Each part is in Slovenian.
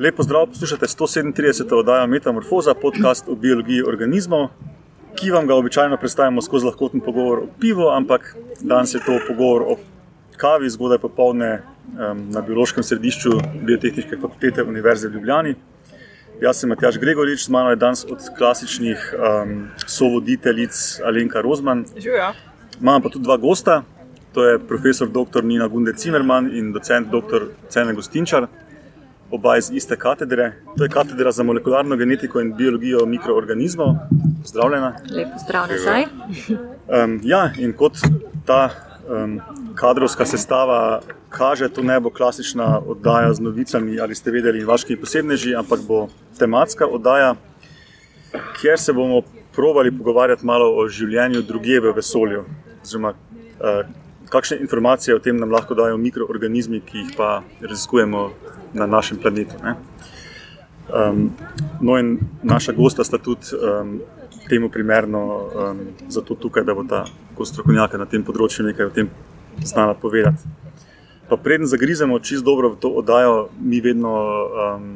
Lepo zdrav, poslušate 137. oddajo Metamorfoza, podcast o biologiji organizmov, ki vam ga običajno predstavljamo skozi lahkoten pogovor o pivu, ampak danes je to pogovor o kavi, zgodaj popovdne um, na biološkem središču Biotehnične fakultete Univerze v Ljubljani. Jaz sem Matjaš Gregorič, z mano je danes od klasičnih um, sovoditeljic Alenka Rozman. Živijo. Imamo pa tudi dva gosta, to je profesor dr. Nina Gunde Cimerman in docent dr. Cene Gostinčar, oba iz iste katedre. To je katedra za molekularno genetiko in biologijo mikroorganizmov. Zdravljena. Lepo zdrav nazaj. Um, ja, in kot ta um, kadrovska sestava kaže, to ne bo klasična oddaja z novicami ali ste vedeli, vaški posebneži, ampak bo tematska oddaja, kjer se bomo provali pogovarjati malo o življenju druge v vesolju. Oziroma, uh, kakšne informacije o tem nam lahko dajo mikroorganizmi, ki jih pa raziskujemo na našem planetu. Um, no, in naša gosta sta tudi um, temu primerno, um, zato tukaj, da bo ta strokovnjaka na tem področju nekaj o tem znala povedati. Pa preden zagrizemo čisto dobro v to oddajo, mi vedno um,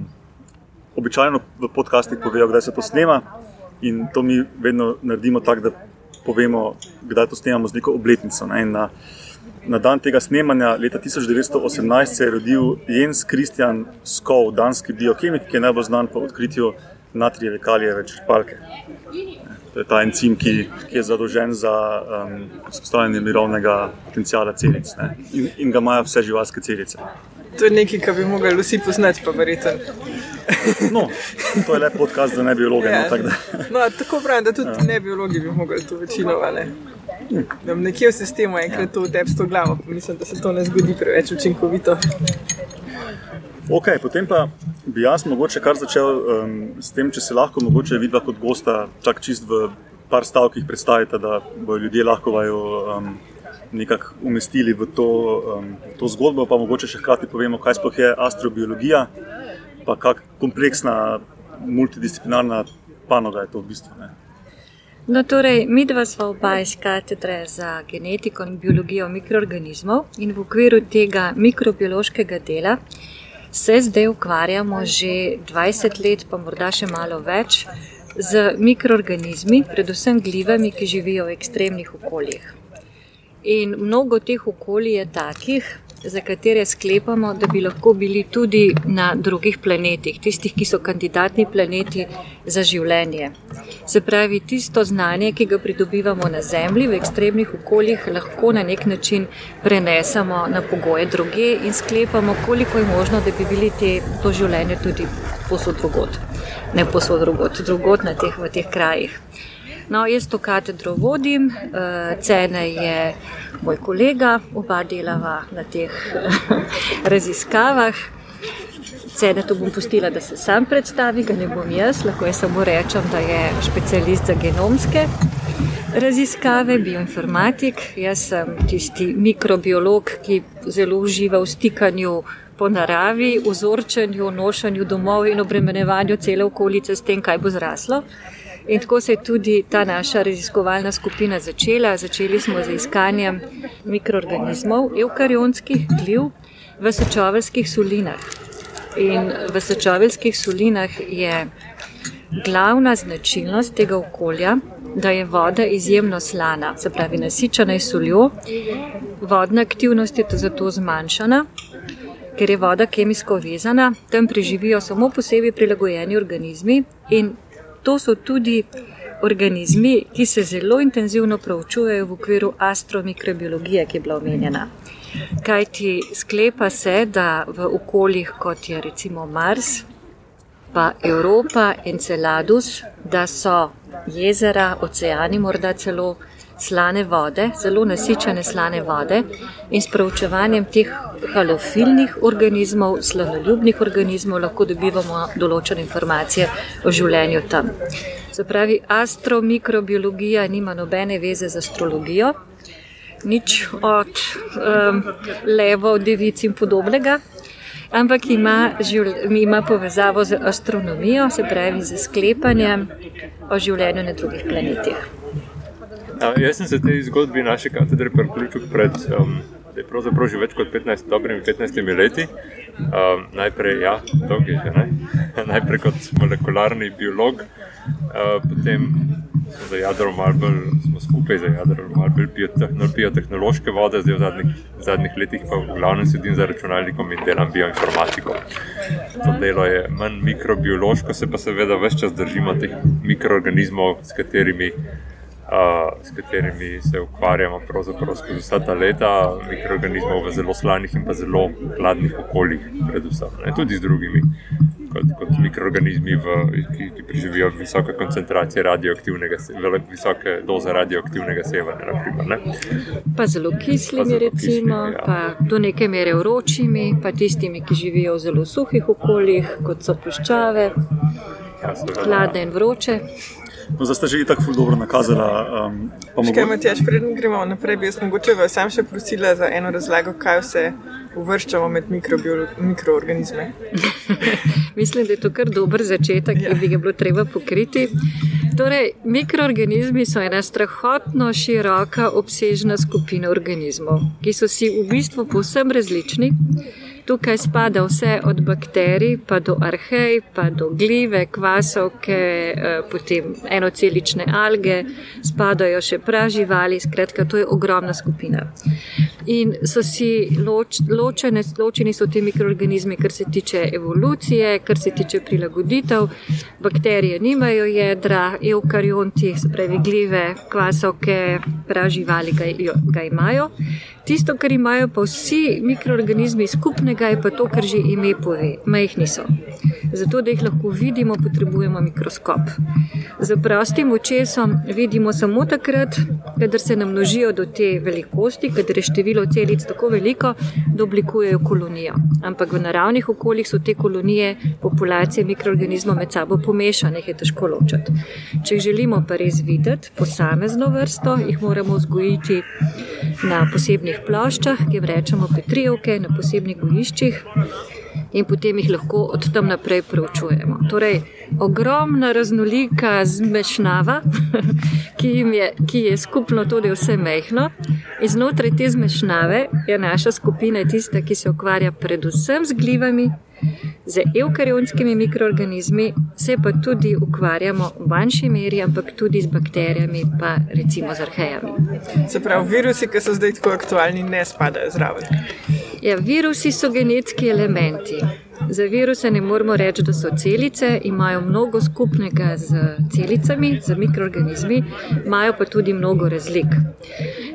običajno v podcastih povejo, kdaj se to snema. In to mi vedno naredimo tako, da povemo, kdaj to snemamo z neko obletnico. Ne? Na, na dan tega snemanja, leta 1918, se je rodil Jens Christian Skov, danski biokemik, ki je najbolj znan po odkritju natrijeve kalijeve črpalke. To je ta encim, ki, ki je zadolžen za um, vzpostavljanje mirovnega potencijala celic in, in ga imajo vse živalske celice. To je nekaj, kar bi mogli vsi poznati, pa verjeten. No, to je le podcast za ne biologe. Ja. No, tak, no, tako pravim, da tudi ja. ne biologi bi mogli to večino. Da nekje v sistemu enkrat to tepsto v glavo, pa mislim, da se to ne zgodi preveč učinkovito. Ok, potem pa bi jaz mogoče kar začel um, s tem, če se lahko mogoče vidva kot gosta, čak čist v par stavkih predstavite, da bodo ljudje lahko vajo um, nekako umestili v to, um, to zgodbo, pa mogoče še hkrati povemo, kaj sploh je astrobiologija, pa kak kompleksna multidisciplinarna panoga je to v bistvu. Ne. No, torej, mi dva smo oba iz katedre za genetiko in biologijo mikroorganizmov in v okviru tega mikrobiološkega dela se zdaj ukvarjamo že 20 let, pa morda še malo več, z mikroorganizmi, predvsem glivami, ki živijo v ekstremnih okoljih. In mnogo teh okolij je takih, za katere sklepamo, da bi lahko bili tudi na drugih planetih, tistih, ki so kandidatni planeti za življenje. Se pravi, tisto znanje, ki ga pridobivamo na Zemlji v ekstremnih okoljih, lahko na nek način prenesemo na pogoje druge in sklepamo, koliko je možno, da bi bili te, to življenje tudi posod drugot. Ne posod drugot, drugot na teh, v teh krajih. No, jaz to katedro vodim, uh, cene je moj kolega, oba delava na teh raziskavah. Cene to bom pustila, da se sam predstavi, ga ne bom jaz, lahko jaz samo rečem, da je specialist za genomske raziskave, bioinformatik. Jaz sem tisti mikrobiolog, ki zelo uživa v stikanju po naravi, vzorčenju, nošanju domov in obremenjevanju cele okolice s tem, kaj bo zraslo. In tako se je tudi ta naša raziskovalna skupina začela. Začeli smo z iskanjem mikroorganizmov, eukarionskih gliv v sečoveljskih solinah. In v sečoveljskih solinah je glavna značilnost tega okolja, da je voda izjemno slana, se pravi nasičena je soljo, vodna aktivnost je zato zmanjšana. Ker je voda kemijsko vezana, tam preživijo samo posebej prilagojeni organizmi in to so tudi organizmi, ki se zelo intenzivno proučujejo v okviru astromikrobiologije, ki je bila omenjena. Kaj ti sklepa se, da v okoljih kot je recimo Mars, pa Evropa in Celadus, da so jezera, oceani, morda celo slane vode, zelo nasičene slane vode in s proučevanjem teh halofilnih organizmov, slanoljubnih organizmov, lahko dobivamo določene informacije o življenju tam. Se pravi, astromikrobiologija nima nobene veze z astrologijo, nič od um, levo, devic in podobnega. Ampak ima, ima povezavo z astronomijo, se pravi z sklepanjem o življenju na drugih planetih. A, jaz sem se tej zgodbi naše katedre priključil pred um, pravzaprav že več kot 15, dobrimi 15 leti. Um, najprej, ja, dolg je že, ne? najprej kot molekularni biolog, uh, potem smo za jadro malo bolj, smo skupaj za jadro malo bolj biotehnološke vode, zdaj v zadnjih, v zadnjih letih pa v glavnem sedim za računalnikom in delam bioinformatiko. To delo je manj mikrobiološko, se pa seveda vse čas držimo teh mikroorganizmov, s katerimi s katerimi se ukvarjamo skozi vsa ta leta, mikroorganizmov v zelo slanih in pa zelo hladnih okoljih, predvsem ne? tudi z drugimi. Kot, kot mikroorganizmi, v, ki, ki preživijo visoke koncentracije radioaktivnega, visoke doze radioaktivnega sevanja. Naprimer, pa zelo kislimi, pa zelo recimo, kislimi, ja. pa do neke mere vročimi, pa tistimi, ki živijo v zelo suhih okoljih, kot so puščave, ja, hladne in vroče. No, zdaj ste že tako dobro nakazali. Um, mogo... Matjaž, preden gremo naprej, bi jaz mogoče vas sam še prosila za eno razlago, kaj vse uvrščamo med mikroorganizme. Mislim, da je to kar dober začetek, ja. ki bi ga bilo treba pokriti. Torej, mikroorganizmi so ena strahotno široka, obsežna skupina organizmov, ki so si v bistvu povsem različni. Tukaj spada vse od bakterij, pa do arhej, pa do glive, kvasovke, eh, potem enocelične alge, spadajo še praživali, skratka, to je ogromna skupina. In so si loč, ločene, ločeni so ti mikroorganizmi, kar se tiče evolucije, kar se tiče prilagoditev. Bakterije nimajo jedra, eukarionti, se pravi glive, kvasovke, praživali ga, ga imajo. Tisto, kar imajo pa vsi mikroorganizmi skupnega, je pa to, kar že ime pove, majhni so. Zato, da jih lahko vidimo, potrebujemo mikroskop. Z prostim očesom vidimo samo takrat, kadar se namnožijo do te velikosti, kadar je število celic tako veliko, da oblikujejo kolonijo. Ampak v naravnih okoljih so te kolonije, populacije mikroorganizmov med sabo pomešane, jih je težko ločiti. Če želimo pa res videti posamezno vrsto, jih moramo vzgojiti na posebnih ploščah, ki jim rečemo petrijevke, na posebnih gojiščih. In potem jih lahko od tam naprej preučujemo. Torej, ogromna raznolika zmešnjava, ki, ki je skupno tudi vse mehko. In znotraj te zmešnjave je naša skupina tista, ki se ukvarja predvsem z glivami, z eukarionskimi mikroorganizmi, se pa tudi ukvarjamo v manjši meri, ampak tudi z bakterijami, pa recimo z arhejami. Se pravi, virusi, ki so zdaj tako aktualni, ne spadajo zraven. Ja, virusi so genetski elementi. Za viruse ne moremo reči, da so celice, imajo mnogo skupnega z celicami, z mikroorganizmi, imajo pa tudi mnogo razlik.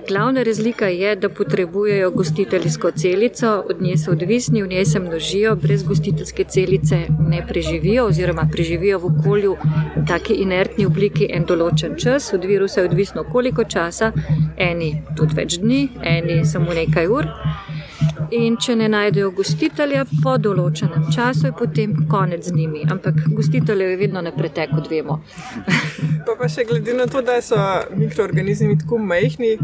Glavna razlika je, da potrebujejo gostiteljsko celico, od nje so odvisni, v njej se množijo, brez gostiteljske celice ne preživijo, oziroma preživijo v okolju v taki inertni obliki en določen čas. Od virusa je odvisno, koliko časa, eni tudi več dni, eni samo nekaj ur. In če ne najdejo gostitelja po določenem času, je potem konec z njimi. Ampak gostiteljev je vedno na preteku, vemo. pa, pa še glede na to, da so mikroorganizmi tako majhni,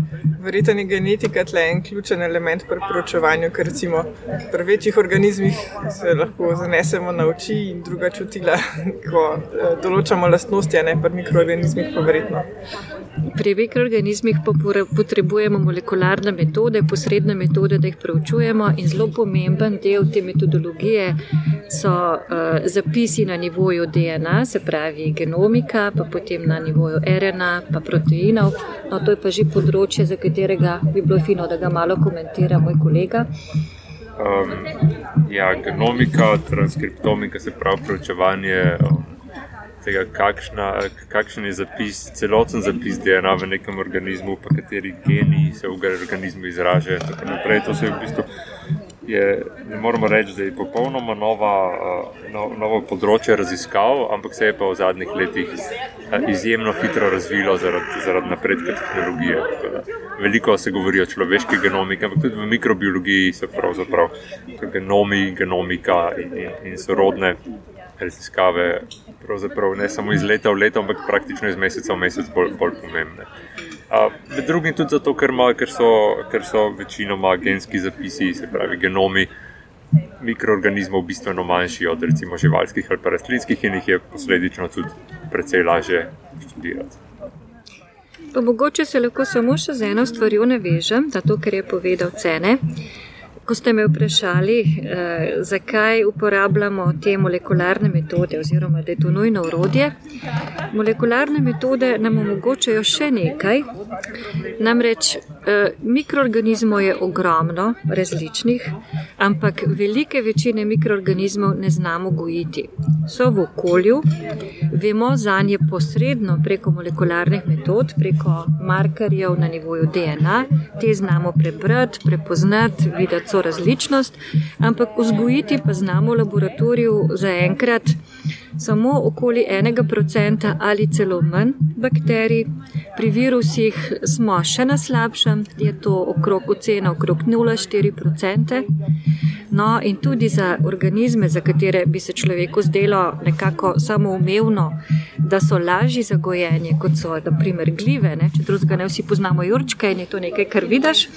verjetno je genetika tle en ključen element pri proučevanju, ker recimo pri večjih organizmih se lahko zanesemo na oči in druga čutila, ko eh, določamo lastnosti, a ne pri mikroorganizmih pa verjetno. Pri mikroorganizmih pa potrebujemo molekularne metode, posredne metode, da jih preučujemo. In zelo pomemben del te metodologije so uh, zapisi na nivoju DNA, se pravi genomika, pa potem na nivoju RNA, pa proteinov. No, to je pa že področje, za katerega bi bilo fino, da ga malo komentira moj kolega. Um, ja, genomika, transkriptomika, se pravi preučevanje. Um, tega, kakšna, kakšen je zapis, celoten zapis DNA v nekem organizmu, pa kateri geni se v organizmu izražajo. To se v bistvu je, ne moramo reči, da je popolnoma nova, no, novo področje raziskav, ampak se je pa v zadnjih letih izjemno hitro razvilo zaradi, zaradi napredka tehnologije. Veliko se govori o človeški genomiki, ampak tudi v mikrobiologiji so pravzaprav genomi, genomika in, in, in sorodne raziskave, pravzaprav ne samo iz leta v leto, ampak praktično iz meseca v mesec bolj, bolj pomembne. Med drugim tudi zato, ker, ma, ker, so, ker so večinoma genski zapisi, se pravi genomi mikroorganizmov, bistveno manjši od recimo živalskih ali rastlinskih in jih je posledično tudi precej lažje študirati. Pa mogoče se lahko samo še z eno stvarjo navežem, zato ker je povedal cene. Ko ste me vprašali, eh, zakaj uporabljamo te molekularne metode, oziroma da je to nujno urodje, molekularne metode nam omogočajo še nekaj. Namreč mikroorganizmov je ogromno, različnih, ampak velike večine mikroorganizmov ne znamo gojiti. So v okolju, vemo za nje posredno preko molekularnih metod, preko markerjev na nivoju DNA, te znamo prebrati, prepoznati, videti so različnost, ampak vzgojiti pa znamo v laboratoriju zaenkrat samo okoli enega procenta ali celo manj bakterij. Pri virusih smo še na slabšem, je to okrog ocena okrog 0,4 procente. No, in tudi za organizme, za katere bi se človeku zdelo nekako samoumevno, da so lažji za gojenje, kot so naprimer glive. Ne? Če drugega ne vsi poznamo jurčke in je to nekaj, kar vidiš.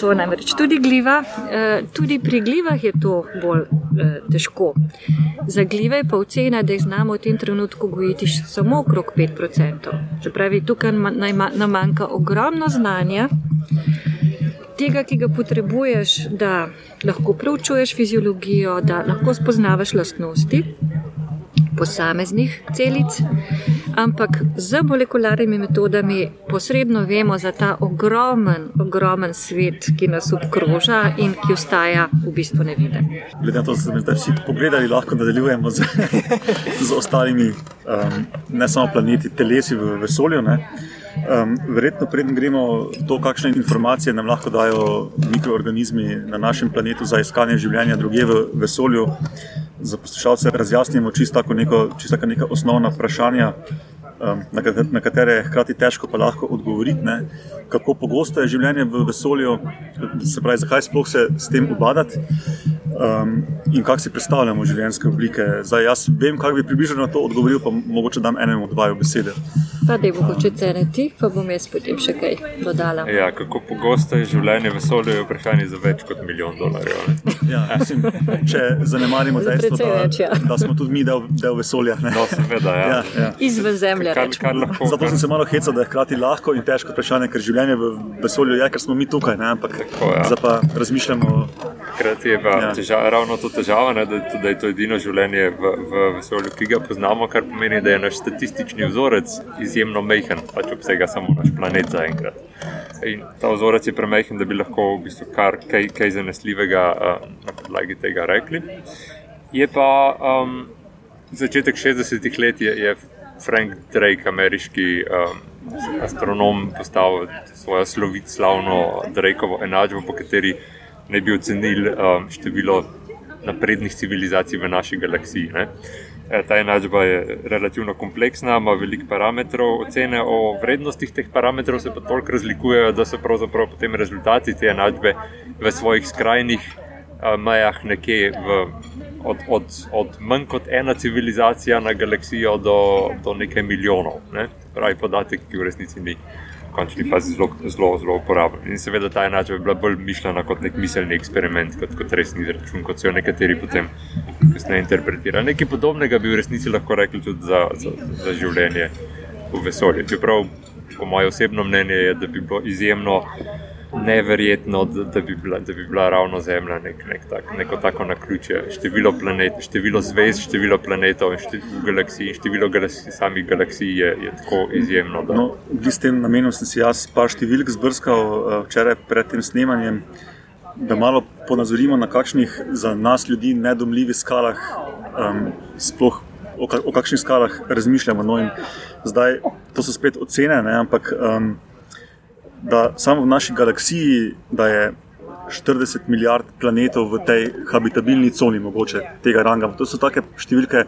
To namreč tudi gliva. E, tudi pri glivah je to bolj e, težko. Za glive pa ocena, da jih znamo v tem trenutku gojiti samo okrog 5%. Se pravi, tukaj nam manjka ogromno znanja. Tega, ki ga potrebuješ, da lahko preučuješ fiziologijo, da lahko spoznavaš lastnosti posameznih celic, ampak z molekularnimi metodami posredno vemo za ta ogromen, ogromen svet, ki nas obkroža in ki ostaja v bistvu neviden. Glede na to, da smo zdaj vsi pogledali, lahko nadaljujemo z, z ostalimi, um, ne samo planeti, telesi v vesolju. Ne? Um, verjetno, preden gremo to, kakšne informacije nam lahko dajo mikroorganizmi na našem planetu za iskanje življenja druge v vesolju, za poslušalce razjasnimo čisto neko, čisto neka osnovna vprašanja, um, na katere je hkrati težko pa lahko odgovoriti. Ne? Kako pogosto je življenje v vesolju, se pravi, zakaj sploh se s tem ubadati um, in kako si predstavljamo življenjske oblike. Zdaj, jaz vem, kako bi približno na to odgovoril, pa mogoče dam enemu dvaju besede. Pa da je mogoče ceniti, pa bom jaz potem še kaj dodala. Ja, kako pogosto je življenje v vesolju, je vprašanje za več kot milijon dolarjev. Ja, mislim, če zanemarimo dejstvo, da, ja. da smo tudi mi del, del vesolja. No, seveda, ja. Ja, ja. Izven zemlje. Kar, kar lahko, Zato sem se malo hecal, da je hkrati lahko in težko vprašanje, ker življenje v vesolju je, ker smo mi tukaj. Ne? Ampak Tako, ja. zdaj pa razmišljamo. Hkrati je pa Ja. težava, ravno to težava, ne, da, da je to edino življenje v, v vesolju, ki ga poznamo, kar pomeni, da je naš statistični vzorec izjemno majhen, pač obsega samo naš planet zaenkrat. In ta vzorec je premajhen, da bi lahko v bistvu kar kaj, kaj zanesljivega uh, na podlagi tega rekli. Je pa um, začetek 60-ih let je, je Frank Drake, ameriški um, astronom, postavil svojo slovit, slavno Drakeovo enačbo, po kateri naj bi ocenili um, število naprednih civilizacij v naši galaksiji. Ne. E, Ta enačba je relativno kompleksna, ima veliko parametrov, ocene o vrednostih teh parametrov se pa toliko razlikujejo, da so pravzaprav potem rezultati te enačbe v svojih skrajnih mejah nekje v, od, od, od manj kot ena civilizacija na galaksijo do, do nekaj milijonov. Ne. Pravi podatek, ki v resnici ni v končni fazi zelo, zelo, uporaben. In seveda ta enačba je bila bolj mišljena kot nek miselni eksperiment, kot, kot resni izračun, kot so jo nekateri potem kasneje interpretirali. Nekaj podobnega bi v resnici lahko rekli tudi za, za, za življenje v vesolju. Čeprav, po mojem osebnem mnenju, je, da bi bilo izjemno neverjetno, da, da, bi, bila, da bi bila ravno Zemlja nek, nek tak, neko tako na ključe. Število število zvezd, število planetov in število galaksij, in število galaksij, samih galaksij je, je tako izjemno. Da, No, s tem namenom sem si jaz par številk zbrskal eh, včeraj pred tem snemanjem, da malo ponazorimo na kakšnih za nas ljudi nedomljivih skalah, um, sploh o, o kakšnih skalah razmišljamo. No, zdaj to so spet ocene, ne, ampak um, da samo v naši galaksiji da je 40 milijard planetov v tej habitabilni coni, mogoče tega ranga. To so take številke,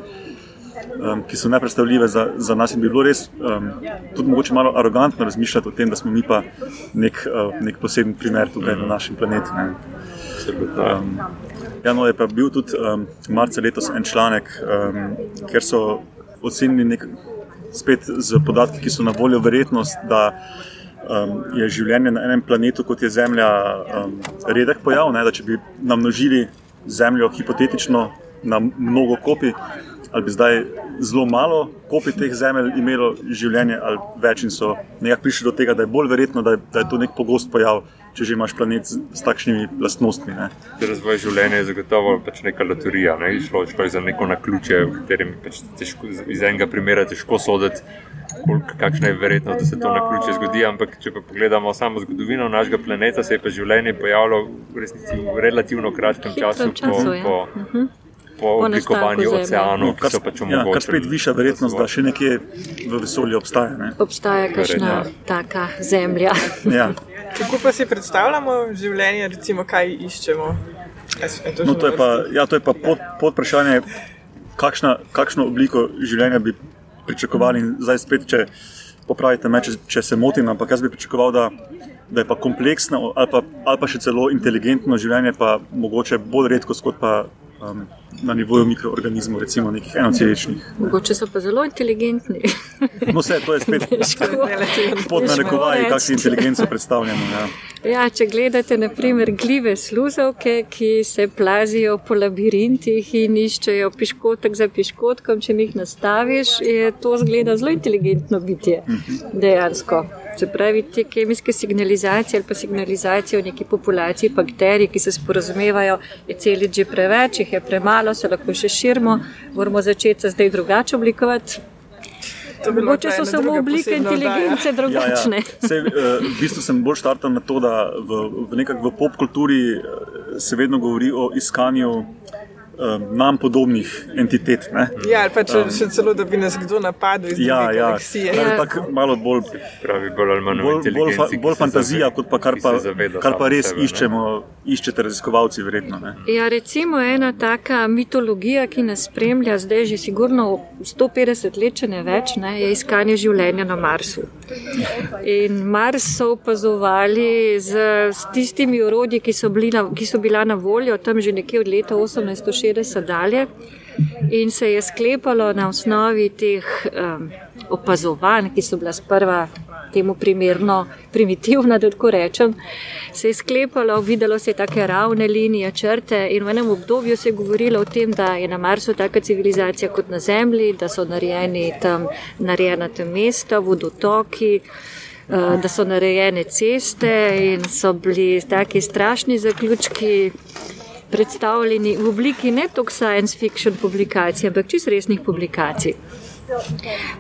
um, ki so nepredstavljive za, za nas in bi bilo res um, tudi mogoče malo arogantno razmišljati o tem, da smo mi pa nek, uh, nek poseben primer tukaj mm. na našem planetu. Ne. Um, ja, no, je pa bil tudi um, marca letos en članek, um, kjer so ocenili nek, spet z podatki, ki so na voljo, verjetnost, da um, je življenje na enem planetu, kot je Zemlja, um, redek pojav. Ne, da če bi namnožili Zemljo hipotetično na mnogo kopij, ali bi zdaj zelo malo kopij teh zemelj imelo življenje, ali več in so nekako prišli do tega, da je bolj verjetno, da je, da je to nek pogost pojav, če že imaš planet s, s takšnimi lastnostmi. Ne. Razvoj življenja je zagotovo pač neka loterija. Ne? Šlo, šlo je za neko na ključe, v katerem pač težko, iz enega primera težko soditi. Kolik, kakšna je verjetnost, da se to na ključe zgodi? Ampak, če pa pogledamo samo zgodovino našega planeta, se je pa življenje pojavilo v, resnici, v relativno kratkem času, času po, ja. po, Mhm. Po oblikovanju nastanku Zemlje. oceanov, ki Kar, so pač ja, omogočili. kar spet viša verjetnost, da še nekje v vesolju obstaja. Ne. Obstaja kakšna Verjetno. taka zemlja. Ja. Kako pa si predstavljamo življenje, recimo, kaj iščemo? S- a No, to je pa, ja, to je pa pod, pod vprašanje, kakšna, kakšno obliko življenja bi pričakovali. In zdaj spet, če popravite me, če, če se motim, ampak jaz bi pričakoval, da, da je pa kompleksno ali pa, ali pa še celo inteligentno življenje, pa mogoče bolj redko kot pa um, na nivoju mikroorganizmov, recimo nekih enoceličnih. Mogoče so pa zelo inteligentni. No, vse to je spet pod narekovaji, kakšno inteligenco predstavljamo. Ja. Ja, če gledate, naprimer, gljive sluzovke, ki se plazijo po labirintih in iščejo piškotek za piškotkom, če jih nastaviš, je to zgleda zelo inteligentno bitje. Dejansko. Se pravi, te kemijske signalizacije ali pa signalizacije v neki populaciji bakterij, ki se sporazumevajo, je celic že preveč, jih je premalo, se lahko še širimo, moramo začeti se zdaj drugače oblikovati. Mogoče so samo oblike inteligence drugačne. Ja, ja. Sej, uh, v bistvu sem bolj štartal na to, da v, v, v popkulturi eh, se vedno govori o iskanju nam podobnih entitet. Ne? Ja, ali pa če, še celo, da bi nas kdo napadel iz Ja, ja, galaksije. Ja. tako malo bolj, Pravi bolj bolj, bolj, fa, bolj fantazija, zave- kot pa kar pa, zaveda kar pa res sebe, ne. iščemo, iščete raziskovalci, verjetno. Ne? Ja, recimo ena taka mitologija, ki nas spremlja zdaj že sigurno 150 let, če ne več, ne, je iskanje življenja na Marsu. In Mars so opazovali z, s tistimi urodji, ki so, na, ki so bila na voljo tam že nekje od leta 1860 dalje. In se je sklepalo na osnovi teh um, opazovanj, ki so bila sprva temu primerno primitivna, da tako rečem, se je sklepalo, videlo se je take ravne linije, črte in v enem obdobju se je govorilo o tem, da je na Marsu taka civilizacija kot na Zemlji, da so narejeni tam, narejena tam mesta, vodotoki. eh, Da so narejene ceste in so bili taki strašni zaključki predstavljeni v obliki ne toliko science fiction publikacij, ampak čist resnih publikacij.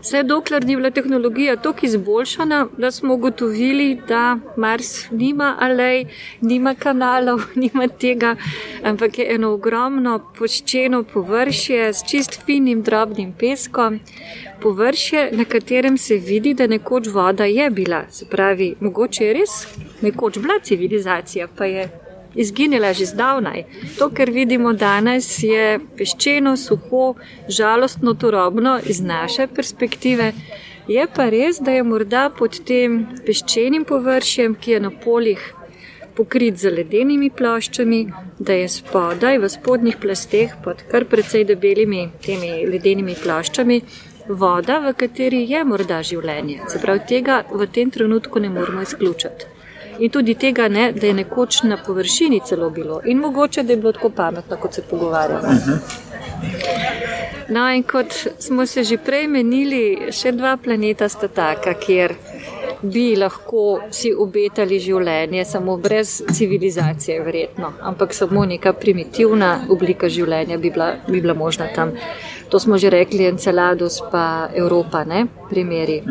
Vse dokler ni bila tehnologija tako izboljšana, da smo ugotovili, da Mars nima alej, nima kanalov, nima tega, ampak je eno ogromno poščeno površje s čist finim drobnim peskom. Površje, na katerem se vidi, da nekoč voda je bila. Se pravi, mogoče je res nekoč bila civilizacija, pa je izginila že zdavnaj. To, kar vidimo danes, je peščeno, suho, žalostno, turobno iz naše perspektive. Je pa res, da je morda pod tem peščenim površjem, ki je na poljih pokrit z ledenimi ploščami, da je spodaj v spodnjih plasteh pod kar precej debelimi temi ledenimi ploščami. Voda, v kateri je morda življenje. Se pravi, tega v tem trenutku ne moremo izključiti. In tudi tega ne, da je nekoč na površini celo bilo in mogoče, da je bilo tako pametno, kot se pogovarjamo. No, in kot smo se že prej menili, še dva planeta sta taka, kjer bi lahko si obetali življenje, samo brez civilizacije, verjetno, ampak samo neka primitivna oblika življenja bi bila, bi bila možna tam. To smo že rekli, Enceladus pa Evropa, ne, primeri.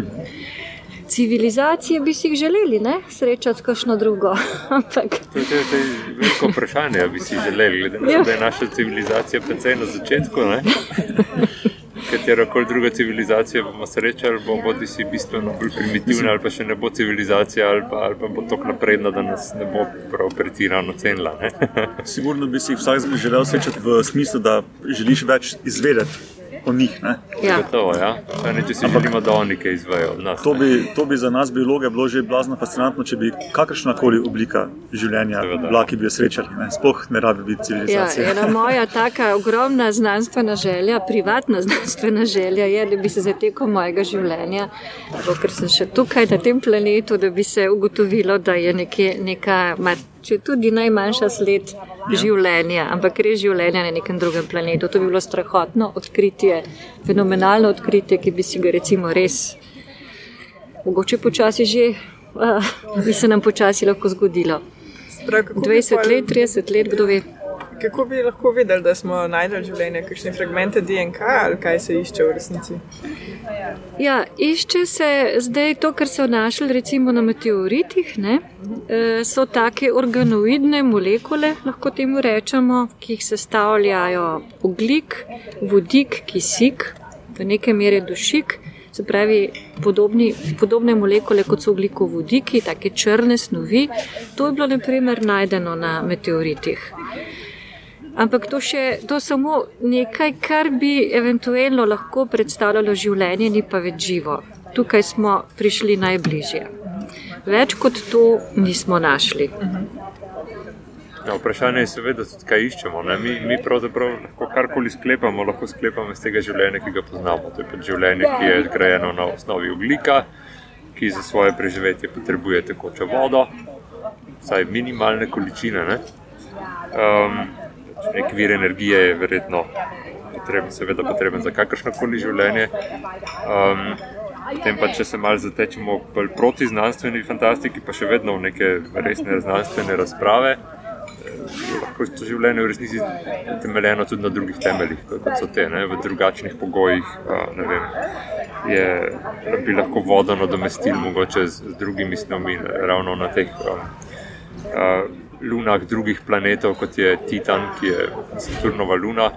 Civilizacije bi si jih želeli, ne, srečati s kakšno drugo, ampak To je, to to je veliko vprašanje, ali bi si želeli, glede na Ja. to, da je naša civilizacija precej na začetku. ne. Katero koli druga civilizacija bomo srečali, bo bodi si bistveno bolj primitivna, ali pa še ne bo civilizacija, ali pa, ali pa bo tako napredna, da nas ne bo prav pretirano cenila. ne. Sigurno bi si jih vsak želel srečati v smislu, da želiš več izvedeti o njih. Ne? ja. Gotovo, ja. Ne, če si želimo, da oni kaj izvejo od nas. To bi, to bi za nas biologe bilo že blazno fascinantno, če bi kakršna koli oblika življenja Seveda. bila, ki bi jo srečali. Ne? Sploh ne rabi biti Ja, civilizacija. ena moja taka ogromna znanstvena želja, privatna znanstvena želja je, da bi se zatekel mojega življenja, ker sem še tukaj na tem planetu, da bi se ugotovilo, da je nekje neka mat če tudi najmanjša sled življenja, ampak res življenja na nekem drugem planetu. To bi bilo strahotno odkritje, fenomenalno odkritje, ki bi si ga recimo res, mogoče počasi že, uh, bi se nam počasi lahko zgodilo. Bi 20 pol- let, 30 let, kdo ve. Kako bi lahko vedeli, da smo najdel življenje, kakšne fragmente DNK ali kaj se išče v resnici? Ja, išče se zdaj to, kar so našli recimo na meteoritih. Ne? E, so take organoidne molekule, lahko temu rečemo, ki jih sestavljajo oglik, vodik, kisik, v neke mere dušik. Se pravi, podobni, podobne molekule kot so oglikovodiki, take črne snovi. To je bilo naprimer najdeno na meteoritih. Ampak to je samo nekaj, kar bi eventualno lahko predstavljalo življenje, ni pa več živo. Tukaj smo prišli najbližje. Več kot to nismo našli. Ja, vprašanje je seveda, tudi, kaj iščemo. Ne? Mi, mi pravzaprav lahko karkoli sklepamo, lahko sklepamo iz tega življenja, ki ga poznamo. To je pač življenje, ki je zgrajeno na osnovi oglika, ki za svoje preživetje potrebuje tekočo vodo, vsaj minimalne količine. Ne? Um, nek vir energije je verjetno potreben, seveda potreben za kakršno koli življenje. Um, Potem pa, če se malo zatečemo proti znanstveni fantastiki, pa še vedno v neke resne znanstvene razprave, eh, lahko je to življenje v resnici temeljeno tudi na drugih temeljih, kot so te, ne, v drugačnih pogojih. ne vem, Je, bi lahko vodo nadomestili mogoče z, z drugimi snovmi, ravno na teh um, uh, lunah drugih planetov, kot je Titan, ki je Saturnova luna.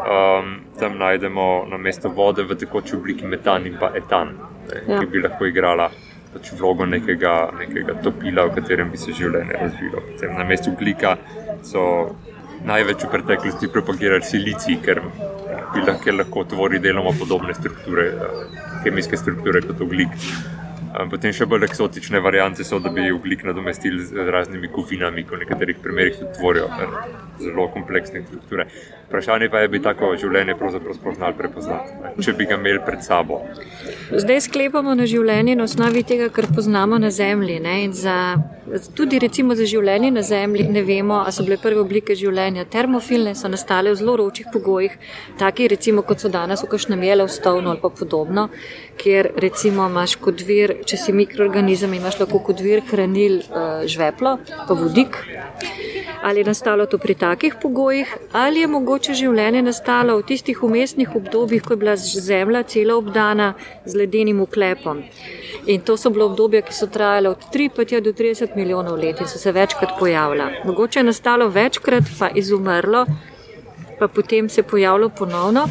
Um, tam najdemo na mesto vode v tekoči obliki metan in pa etan, ne, Ja. ki bi lahko igrala pač vlogo nekega, nekega topila, v katerem bi se življenje razvilo. Potem na mestu oglika so največ v preteklosti propagirali silicij, ker, bi ker lahko tvori deloma podobne strukture, eh, kemijske strukture kot oglik. Potem še bolj eksotične variante so, da bi oglik nadomestili z raznimi kovinami, ko v nekaterih primerih tudi tvorijo zelo kompleksne strukture. Vprašanje pa je, bi tako življenje pravzaprav sploh znali prepoznati, če bi ga imeli pred sabo. Zdaj sklepamo na življenje na osnovi tega, kar poznamo na Zemlji. ne, in Za, tudi recimo za življenje na Zemlji ne vemo, ali so bile prve oblike življenja termofilne, so nastale v zelo vročih pogojih, taki recimo kot so danes v kakšnem Yellowstoneu ali pa podobno, kjer recimo imaš kot vir, če si mikroorganizem, imaš lahko kot vir hranil uh, žveplo, pa vodik. Ali je nastalo to pri takih pogojih, ali je mogoče življenje nastalo v tistih umestnih obdobjih, ko je bila Zemlja cela obdana z ledenim uklepom. In to so bilo obdobja, ki so trajala od 3 pa tja do 30 milijonov let in so se večkrat pojavila. Mogoče je nastalo večkrat, pa izumrlo, pa potem se pojavilo ponovno.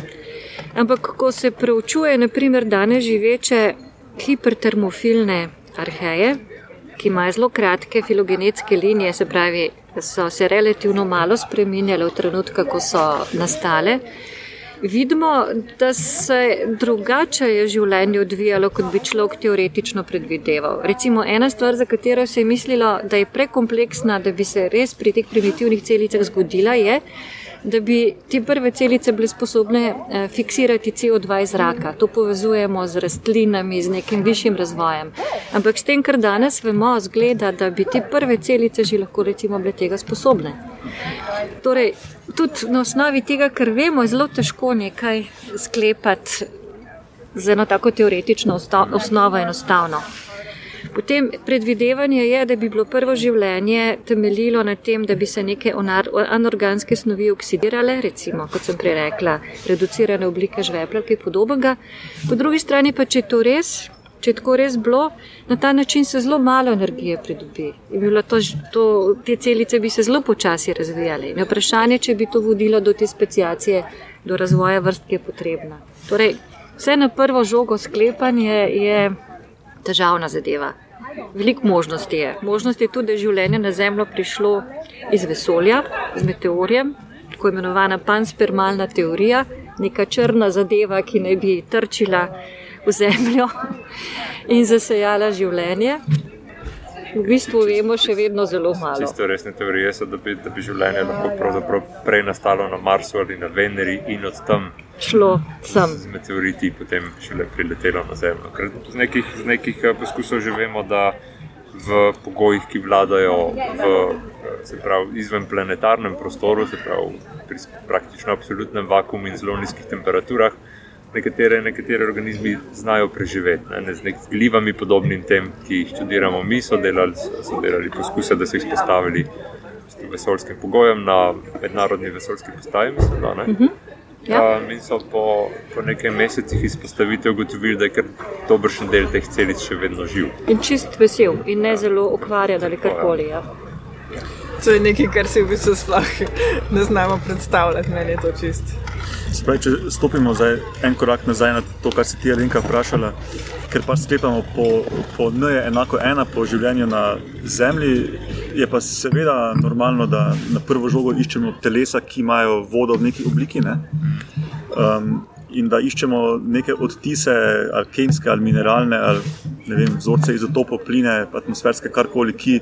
Ampak ko se preučuje, naprimer, danes živeče hipertermofilne arheje, ki imajo zelo kratke filogenetske linije, se pravi, so se relativno malo spremenjale v trenutku, ko so nastale. Vidimo, da se drugače je življenje odvijalo, kot bi človek teoretično predvideval. Recimo, ena stvar, za katero se je mislilo, da je prekompleksna, da bi se res pri teh primitivnih celicah zgodila, je, da bi te prve celice bile sposobne eh, fiksirati CO2 iz zraka. To povezujemo z rastlinami, z nekim višjim razvojem. Ampak s tem, kar danes vemo, zgleda, da bi te prve celice že lahko recimo bile tega sposobne. Torej, tudi na osnovi tega, kar vemo, je zelo težko nekaj sklepati z eno tako teoretično osnovo enostavno. Potem predvidevanje je, da bi bilo prvo življenje temeljilo na tem, da bi se neke anorganske snovi oksidirale, recimo, kot sem prej rekla, reducirane oblike žvepla, kaj podobnega. Po drugi strani pa, če je to res, če je tako res bilo, na ta način se zelo malo energije pridobi. To, to, te celice bi se zelo počasi razvijale. In je vprašanje, če bi to vodilo do te speciacije, do razvoja vrst, ki je potrebna. Torej, vse na prvo žogo sklepanje je težavna zadeva. Veliko možnosti je. Možnost je tudi, da je življenje na Zemljo prišlo iz vesolja, z meteorjem, tako imenovana panspermalna teorija, neka črna zadeva, ki naj bi trčila v Zemljo in zasejala življenje. V bistvu vemo še vedno zelo malo. Čisto resne teorije so, da bi, da bi življenje lahko prej nastalo na Marsu ali na Veneri in od tam Šlo sem. z meteoriti potem šele priletelo na Zemljo. Ker z nekih, z nekih eh, poskusov že vemo, da v pogojih, ki vladajo v pravi, izvenplanetarnem prostoru, se pravi pri praktično absolutnem vakumu in zelo nizkih temperaturah. Nekatere, nekatere organizmi znajo preživeti, ne, z nekimi glivami, podobnim tem, ki jih študiramo mi, so delali, so delali poskuse, da so jih spostavili vesolskim pogojem na mednarodni vesolski postaji. Mislim, da, uh -huh. Ja. Um, in so po, po nekaj mesecih izpostavitev ugotovili, da je kar dobršen del teh celic še vedno živ. In čist vesel, in ne zelo ukvarja ali karkoli. Ja. To je nekaj, kar si v bistvu sploh ne znamo predstavljati, meni je to čist. Spravi, če stopimo zdaj en korak nazaj na to, kar si ti Alenka vprašala, ker pa sklepamo po, po N je enako ena po življenju na Zemlji, je pa seveda normalno, da na prvo žogo iščemo telesa, ki imajo vodo v neki obliki. Ne? Um, in da iščemo neke odtise, ali kemijske, ali mineralne, ali vem, vzorce izotopov, pline, atmosferske, karkoli, ki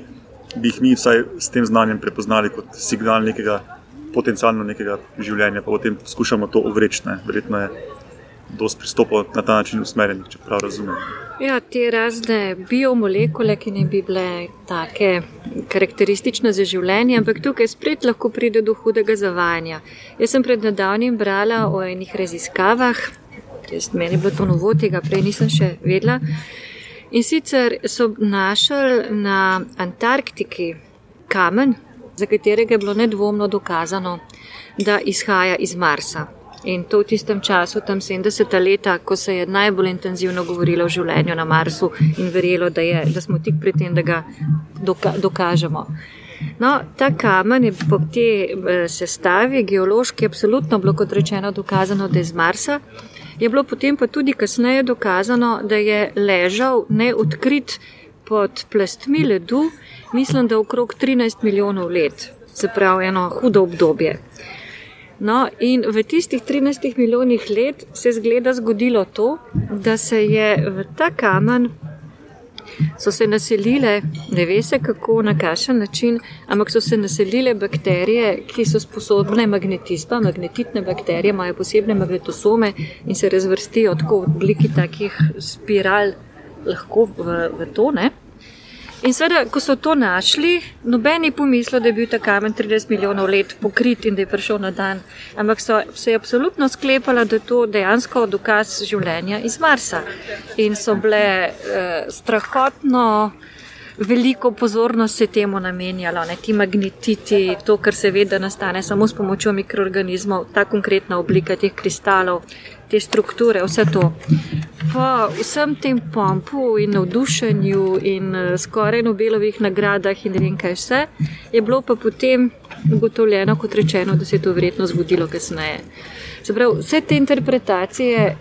bi jih mi vsaj s tem znanjem prepoznali kot signal nekega potencialno nekega življenja, pa potem skušamo to uvreči. Verjetno je dosti pristopov na ta način usmerjenih, če prav razumem. Ja, te razne biomolekule, ki ne bi bile tako karakteristične za življenje, ampak tukaj spet lahko pride do hudega zavajanja. Jaz sem pred nedavnim brala o enih raziskavah, jaz meni je bilo to novo, tega prej nisem še vedela. In sicer so našli na Antarktiki kamen, za katerega je bilo nedvomno dokazano, da izhaja iz Marsa. In to v tistem času, tam 70 leta, ko se je najbolj intenzivno govorilo o življenju na Marsu in verjelo, da, je, da smo tik pred tem, da ga doka dokažemo. No, ta kamen je po te eh, sestavi, geološki, absolutno bilo, kot rečeno, dokazano, da je iz Marsa. Je bilo potem pa tudi kasneje dokazano, da je ležal neodkrit pod plastmi ledu, mislim, da okrog 13 milijonov let, se pravi eno hudo obdobje. No, in v tistih 13 milijonih let se je zgleda zgodilo to, da se je v ta kamen so se naselile, ne ve se kako, na kakšen način, ampak so se naselile bakterije, ki so sposobne magnetizma, magnetitne bakterije imajo posebne magnetosome in se razvrstijo tako v obliki takih spiral lahko v, v to. In seveda, ko so to našli, noben je pomislil, da je bil ta kamen 30 milijonov let pokrit in da je prišel na dan. Ampak so se absolutno sklepala, da je to dejansko dokaz življenja iz Marsa. In so bile eh, strahotno. Veliko pozornost se temu namenjalo, ne ti magnetiti, to, kar se ve, da nastane samo s pomočjo mikroorganizmov, ta konkretna oblika teh kristalov, te strukture, vse to. Po vsem tem pompu in navdušenju in uh, skoraj Nobelovih nagradah in ne vem kaj vse, je bilo pa potem ugotovljeno, kot rečeno, da se je to verjetno zgodilo kasneje. Pravi, vse te interpretacije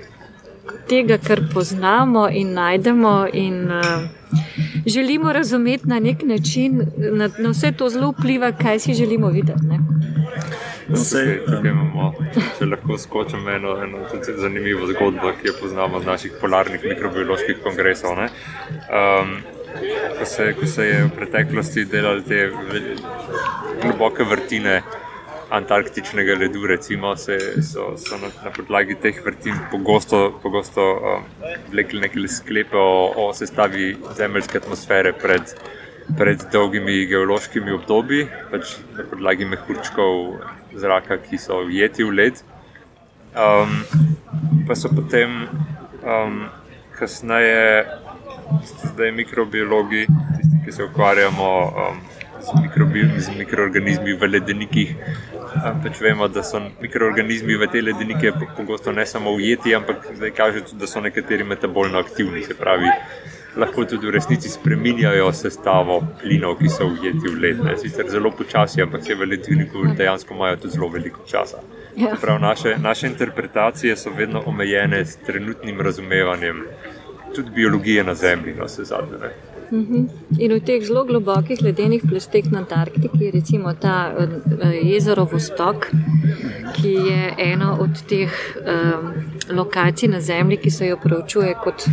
tega, kar poznamo in najdemo in uh, želimo razumeti na nek način, na, na vse to zelo vpliva, kaj si želimo videti. Ne? Vse, tukaj imamo, če lahko skočim eno, eno zanimivo zgodbo, ki jo poznamo z naših polarnih mikrobioloških kongresov. Um, ko, se, ko se je v preteklosti delali te globoke vrtine antarktičnega ledu, recimo, se, so, so na, na podlagi teh vrtin pogosto, pogosto um, vlekli neke sklepe o, o sestavi zemeljske atmosfere pred. Pred dolgimi geološkimi obdobji, pač na podlagi mehurčkov zraka, ki so ujeti v led. Um, pa so potem um, kasneje, zdaj mikrobiologi, tisti, ki se ukvarjamo um, z, z mikroorganizmi v ledenikih. Pač vemo, da so mikroorganizmi v te ledenike pogosto ne samo ujeti, ampak zdaj kaže tudi, da so nekateri metabolno aktivni. Se pravi, lahko tudi v resnici spremenjajo sestavo plinov, ki so ujeti v led. Ne. Sicer zelo počasi, ampak se v ledviniku dejansko imajo tudi zelo veliko časa. Ja. Prav, naše, naše interpretacije so vedno omejene s trenutnim razumevanjem tudi biologije na Zemlji, no se zadnje. Mhm. In v teh zelo globokih ledenih plasteh na Antarktiki, recimo ta uh, jezero Vostok, ki je ena od teh um, lokacij na Zemlji, ki se jo preučuje kot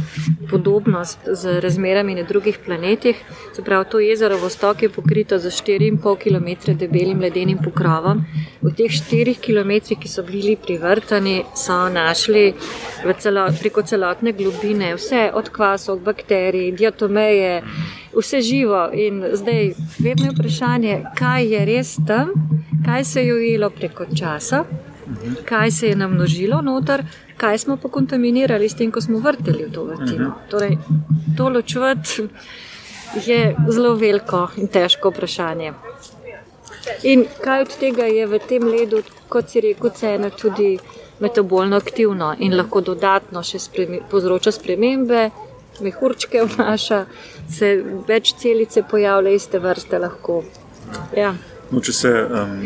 podobnost z razmerami na drugih planetih. Se pravi, to jezero Vostok je pokrito z 4,5 km debelim ledenim pokrovom. V teh 4 km, ki so bili privrtani, so našli celo, preko celotne globine vse od kvasov, bakterij, diatomeje vse živo. In zdaj vedno je vprašanje, kaj je res tam, kaj se je ujelo preko časa, kaj se je namnožilo noter, kaj smo pa kontaminirali s tem, ko smo vrteli v to vrtino. Torej, to ločvati je zelo veliko in težko vprašanje. In kaj od tega je v tem ledu, kot si rekel, cena tudi metabolno aktivno in lahko dodatno še spremi, povzroča spremembe, mehurčke vnaša, se več celice pojavlja iste vrste lahko. Ja. No, če se um,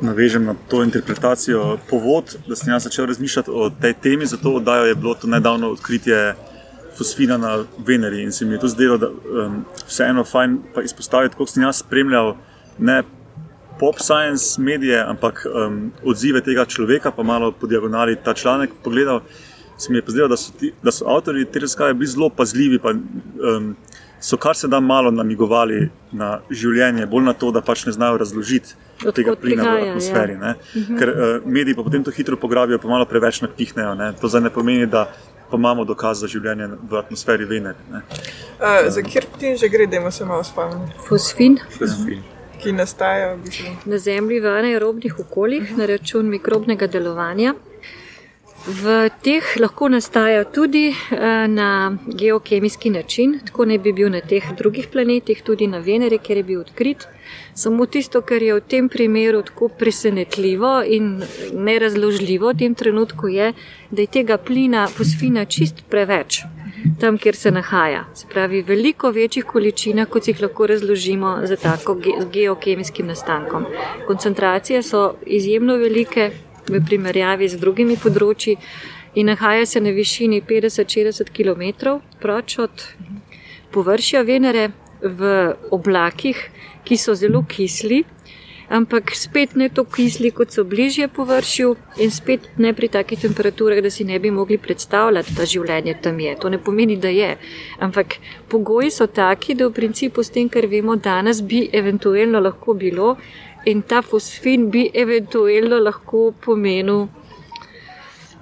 navežem na to interpretacijo, povod, da sem jaz začel razmišljati o tej temi, zato oddajo je bilo to nedavno odkritje fosfina na Veneri in se mi je to zdelo, da um, vseeno fajn izpostaviti, kako sem jaz spremljal ne pop science medije, ampak um, odzive tega človeka, pa malo po diagonali ta članek pogledal. Se mi je pozdelo, da, da so avtori te raziskave bili zelo pazljivi, pa um, so kar se da malo namigovali na življenje, bolj na to, da pač ne znajo razložiti Odkot tega plina prihaja, v ja. atmosferi. Ja. Ker uh, mediji pa potem to hitro pograbijo, pa malo preveč napihnejo. Ne? To zdaj ne pomeni, da pa imamo dokaz za življenje v atmosferi Venere. Uh, za kjer plin že gre, da se malo spomnim? Fosfin. Fosfin. Ki nastaja v bistvu. na Zemlji v anaerobnih okoljih na račun mikrobnega delovanja. V teh lahko nastaja tudi eh, na geokemijski način, tako ne bi bil na teh drugih planetih, tudi na Veneri, kjer je bil odkrit. Samo tisto, kar je v tem primeru tako presenetljivo in nerazložljivo v tem trenutku, je, da je tega plina fosfina čist preveč tam, kjer se nahaja. Se pravi, veliko večjih količina, kot jih lahko razložimo za tako geokemijskim nastankom. Koncentracije so izjemno velike, v primerjavi z drugimi področji in nahaja se na višini 50-60 km proč od površja Venere v oblakih, ki so zelo kisli. Ampak spet ne tako kisli, kot so bližje površju, in spet ne pri takih temperaturah, da si ne bi mogli predstavljati, da življenje tam je. To ne pomeni, da je. Ampak pogoji so taki, da v principu s tem, kar vemo danes, bi eventualno lahko bilo, in ta fosfin bi eventualno lahko pomenil.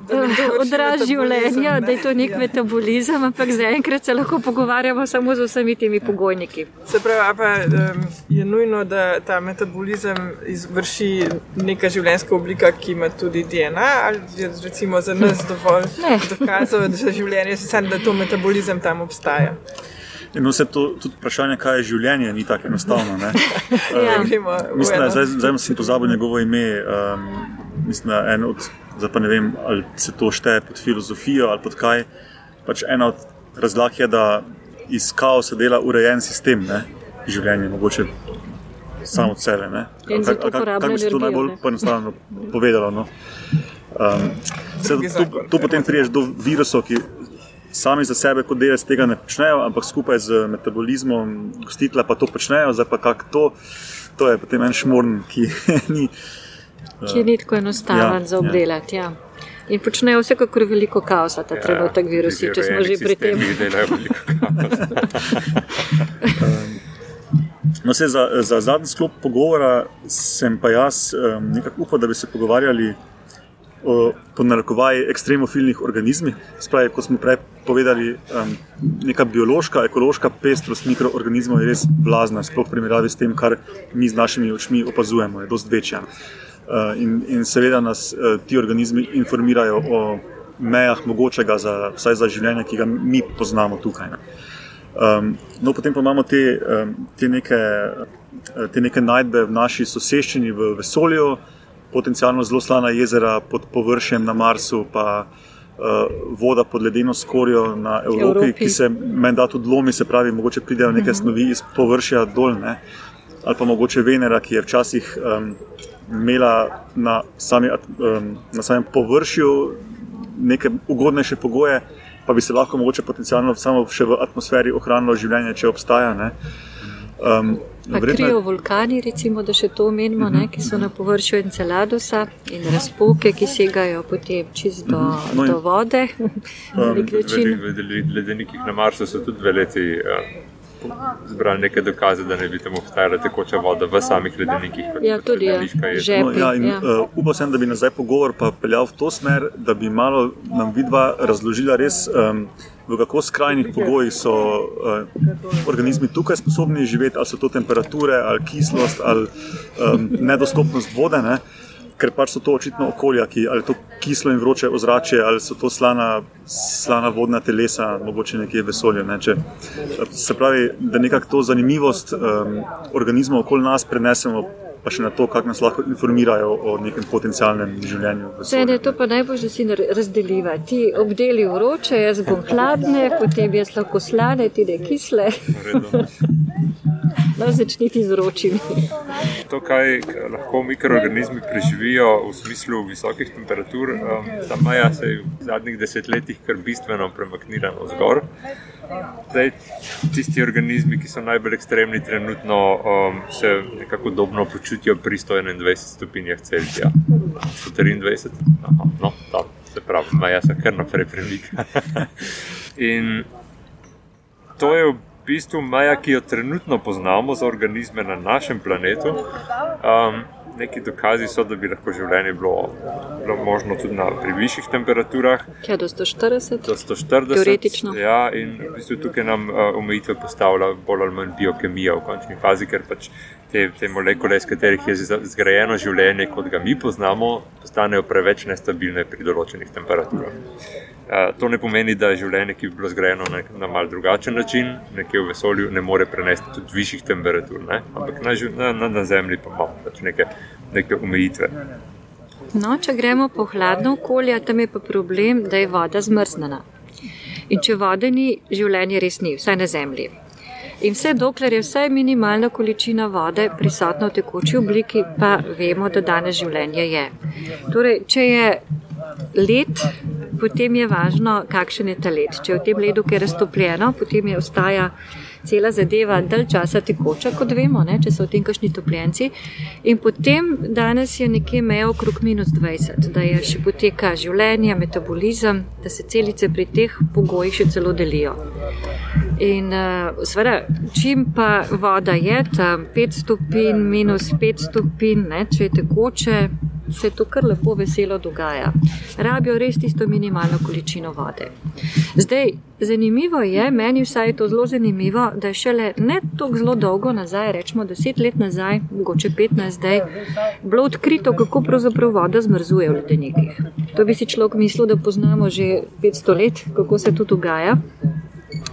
Uh, odraz življenja, da je to nek metabolizem, ampak zaenkrat se lahko pogovarjamo samo z vsemi temi pogojniki. Se pravi, pa, um, je nujno, da ta metabolizem izvrši neka življenjska oblika, ki ima tudi DNA, ali je recimo za nas dovolj dokazov, da je življenje, samo da to metabolizem tam obstaja. In vse to, tudi vprašanje, kaj je življenje, ni tako enostavno. ja. um, mislim, da, zdaj, zdaj sem pozabil njegovo ime. Um, mislim, da en od, zdaj pa ne vem, ali se to šteje pod filozofijo ali pod kaj. Pač ena od razlag je, da iz kaosa dela urejen sistem, ne? življenje, mogoče samo od sebe. Kako bi se to najbolj poenostavljeno povedalo? No? Um, se, tu, tu potem priješ do virusov, ki sami za sebe, kot delec tega ne počnejo, ampak skupaj z metabolizmom gostitla pa to počnejo, zdaj pa kako to, to je potem en šmorn, ki ni. Ki ni tako enostaven ja, za obdelati. Ja. In počnejo vsekakor veliko kaosa, da ja, treba tako virusi, če smo že pri tem. No, se, za, za zadnji sklop pogovora sem pa jaz um, nekako upal, da bi se pogovarjali po narekovaji ekstremofilnih organizmih. Spravi, kot smo prej povedali, um, neka biološka, ekološka pestrost mikroorganizmov je res blazna, sploh v primerjavi s tem, kar mi z našimi očmi opazujemo, je dosti večja. Uh, in, in seveda nas uh, ti organizmi informirajo o mejah mogočega, za, vsaj za življenje, ki ga mi poznamo tukaj. Um, no, potem pa imamo te, um, te, neke, te neke najdbe v naši soseščini, v vesolju, potencialno zelo slana jezera pod površjem na Marsu, pa uh, voda pod ledeno skorjo na Evropi, Evropi. ki se meni da tudi lomi, se pravi, mogoče pridejo neke mhm. snovi iz površja dol, ne? ali pa mogoče Venera, ki je včasih um, imela na, sami, um, na samem površju neke ugodnejše pogoje, pa bi se lahko mogoče potencialno samo še v atmosferi ohranilo življenje, če obstaja. Ne? Um, Krijo vulkani, recimo, da še to omenimo, uh -huh. ne, ki so na površju Enceladusa in razpoke, ki segajo potem čist do, uh -huh. no, do vode. Um, Ledeniki na Marsu so tudi dve leti um, zbrali nekaj dokaze, da ne bi tam obstajala tekoča voda v samih ledenikih. Ja, tudi ja. je. No, ja, in, ja. Uh, upal sem, da bi nazaj pogovor peljal v to smer, da bi malo nam vidva razložila res. Um, v kako skrajnih pogojih so uh, organizmi tukaj sposobni živeti, ali so to temperature, ali kislost, ali um, nedostopnost vode. Ne? Ker pač so to očitno okolja, ki ali to kislo in vroče ozračje, ali so to slana, slana vodna telesa, mogoče nekje vesolje. Ne? Če, se pravi, da nekako to zanimivost um, organizmov okoli nas prenesemo pa še na to, kako nas lahko informirajo o nekem potencialnem življenju. Vse je to pa najbolj, da si razdeliva. Ti obdeli vroče, jaz bom hladne, potem jaz lahko slane, ti da kisle. No, začniti z vročimi. To, kaj lahko mikroorganizmi preživijo v smislu visokih temperatur, um, ta maja se je v zadnjih desetletjih kar bistveno premaknila na zgor. Zdaj, tisti organizmi, ki so najbolj ekstremni, trenutno um, se nekako podobno počutijo pri 121 stopinjah Celzija. 123, Aha, no, tam se pravi, maja se kar naprej premika. In to je v bistvu maja, ki jo trenutno poznamo za organizme na našem planetu. Um, neki dokazi so, da bi lahko življenje bilo, bilo možno tudi na višjih temperaturah. Ja, do 140. Do 140. Teoretično. Ja, in v bistvu tukaj nam uh, omejitve postavlja bolj ali manj biokemija v končni fazi, ker pač te, te molekule, iz katerih je zgrajeno življenje, kot ga mi poznamo, postanejo preveč nestabilne pri določenih temperaturah. Uh, to ne pomeni, da je življenje, ki bi bilo zgrajeno na, na mal drugačen način, nekje v vesolju, ne more prenesti tudi višjih temperatur. Ne? Ampak na, na, na, na Zemlji pa imamo pač neke, neke omejitve. No, če gremo po hladno okolje, tam je pa problem, da je voda zmrznjena. In če vode ni, življenje res ni, vsaj na Zemlji. In vse dokler je vsaj minimalna količina vode prisotna v tekoči obliki, pa vemo, da danes življenje je. Torej, če je led, potem je važno, kakšen je ta led. Če je v tem ledu, ki je raztopljeno, potem je ostaja cela zadeva dalj časa tekoča, kot vemo, ne, če so v tem kašni topljenci. In potem danes je nekje meja okrog minus 20, da je še poteka življenje, metabolizem, da se celice pri teh pogojih še celo delijo. In uh, seveda, čim pa voda je tam 5 stopinj, minus 5 stopinj, ne, če je tekoče, se to kar lepo veselo dogaja. Rabijo res tisto minimalno količino vode. Zdaj, zanimivo je, meni vsaj je to zelo zanimivo, da je šele ne tako zelo dolgo nazaj, rečemo deset let nazaj, mogoče petnajst zdaj, bilo odkrito, kako pravzaprav voda zmrzuje v ledenikih. To bi si človek mislil, da poznamo že 500 let, kako se to dogaja.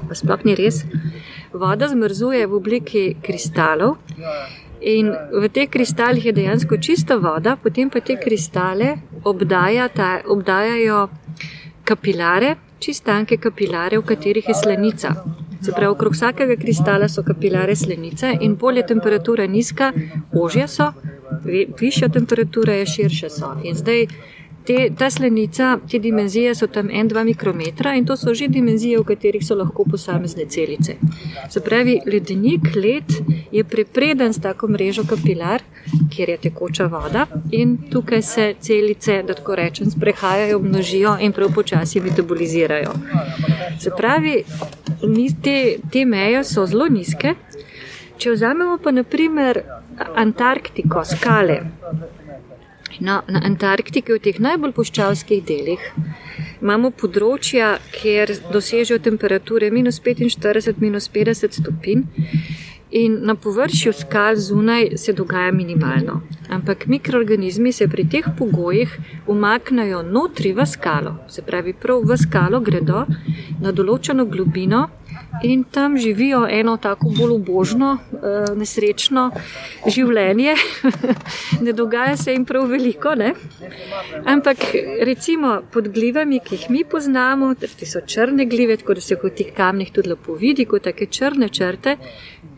Pa sploh ni res. Voda zmrzuje v obliki kristalov. In v teh kristalih je dejansko čista voda, potem pa te kristale obdaja ta, obdajajo kapilare, čistanke kapilare, v katerih je slenica. Se pravi, okrog vsakega kristala so kapilare slenice in bolje temperatura nizka, ožje so, višja temperatura je širše so. In zdaj Te, ta slenica, te dimenzije so tam 1-2 mikrometra in to so že dimenzije, v katerih so lahko posamezne celice. Se pravi, ledenik, led je prepreden s tako mrežo kapilar, kjer je tekoča voda in tukaj se celice, da tako rečem, sprehajajo, množijo in prav počasi metabolizirajo. Se pravi, te, te meje so zelo nizke. Če vzamemo pa naprimer Antarktiko, skale, No, na Antarktiki, v teh najbolj puščavskih delih, imamo področja, kjer dosežejo temperature minus 45, minus 50 stopinj. In na površju skal zunaj se dogaja minimalno. Ampak mikroorganizmi se pri teh pogojih umaknejo notri v skalo, se pravi, prav v skalo gredo na določeno globino in tam živijo eno tako bolj ubožno, eh, nesrečno življenje. ne dogaja se jim prav veliko. Ne? Ampak recimo pod glivami, ki jih mi poznamo, ti so črne glive, tako da se v teh kamnih tudi lepo vidi, kot take črne črte.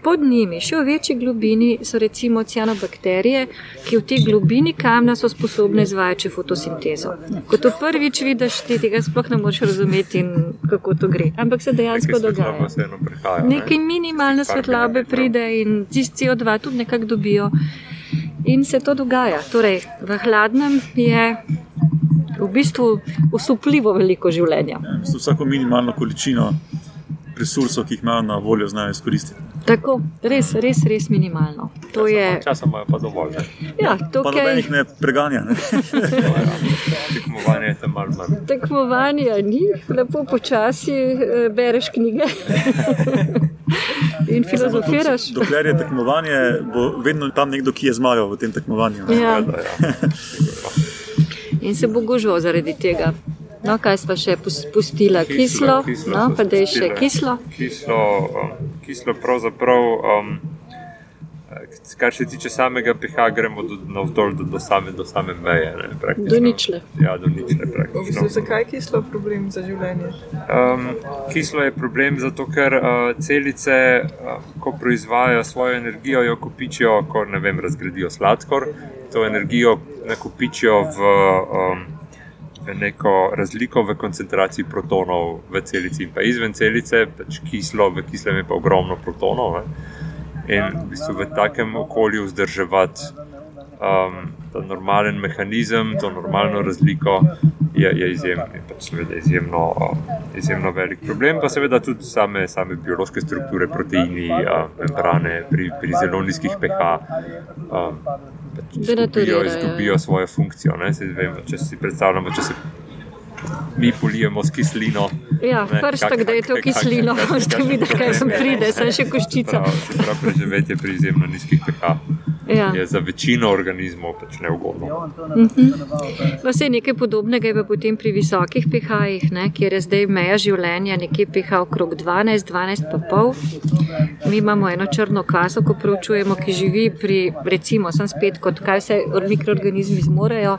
Pod njimi, še v večji globini, so recimo cianobakterije, ki v tej globini kamna so sposobne izvajati fotosintezo. Ko to prvič vidiš, ti tega sploh ne moreš razumeti, kako to gre. Ampak se dejansko dogaja pa vseeno prihaja. Nekaj minimalne svetlobe pride in tisti CO2 tudi nekako dobijo. In se to dogaja. Torej, v hladnem je v bistvu usupljivo veliko življenja. Ja, vsako minimalno količino resursov, ki jih imajo na voljo, znajo izkoristiti. Tako, res, res, res minimalno. To je, Časa imajo pa dovolj. Ne? ja, Pa tukaj, nobenih ne preganja. Ne? Tekmovanje je tam malo manj. tekmovanja ni, lepo počasi eh, bereš knjige in filozofiraš. Dokler je tekmovanje, bo vedno tam nekdo, ki je zmagal v tem tekmovanju. ne. Ja, ja. in se bo gužval zaradi tega. No, kaj smo še pus- pustila? Kislo, kislo no, pa da je še kislo. Kislo, um, kislo pravzaprav, um, kar se tiče samega pH, gremo do, navzdol do, do, same, do same meje. Ne, praktično. Do ničle. Ja, do ničle V bistvu, praktično. zakaj je kislo problem za življenje? Um, kislo je problem zato, ker uh, celice, uh, ko proizvajajo svojo energijo, jo kopičijo, ko ne vem, razgradijo sladkor, to energijo nakopičijo v, um, v neko razliko v koncentraciji protonov v celici in pa izven celice, pač kislo, v kislem je pa ogromno protonov. Ne? In v bistvu v takem okolju vzdrževati um, ta normalen mehanizem, to normalno razliko, je, je izjem, je pač seveda izjemno, um, izjemno velik problem. Pa seveda tudi same, same biološke strukture, proteini, uh, membrane pri, pri zelo nizkih pH. Um, pač izgubijo, izgubijo svojo funkcijo. ne. Vemo, če si predstavljamo, če se mi polijemo s kislino. Ja, prstak, kak- da je to kislino, boste videli, kaj sem pride, sem še koščica. Prav, se pravi, preživetje pri izjemno nizkih pH Ja. je za večino organizmov pač neugodno. Pa se nekaj podobnega je pa potem pri visokih pH-jih, ne, kjer je zdaj meja življenja nekje pH okrog 12, 12 pa pol. Mi imamo eno črno kaso, ko preučujemo, ki živi pri, recimo, sem spet kot kaj vse or- mikroorganizmi zmorejo,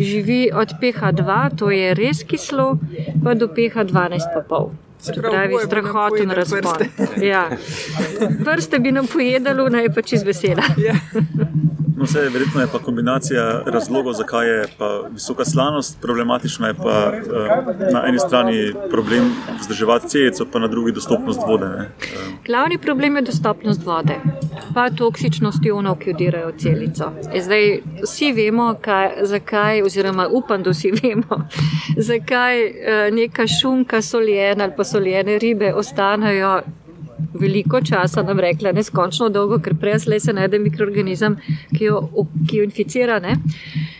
živi od pH 2, to je res pH 12 pa pol. Se pravi, strahoten razpon. prste. Ja. Prste bi nam pojedalo, naj pa čez vesela. Ja. No, vse, verjetno je pa kombinacija razlogov, zakaj je pa visoka slanost problematična, je pa eh, na eni strani problem vzdrževati celico, pa na drugi dostopnost vode. Ne. Eh, Glavni problem je dostopnost vode, pa toksičnost ionov, ki vdirajo v celico. E Zdaj, vsi vemo, kaj, zakaj, oziroma upam, da vsi vemo, zakaj eh, neka šunka soljena ali pa soljene ribe ostanejo. Veliko časa nam rekla, neskončno dolgo, ker prej slej se najde mikroorganizem, ki jo, ki jo inficira. Ne?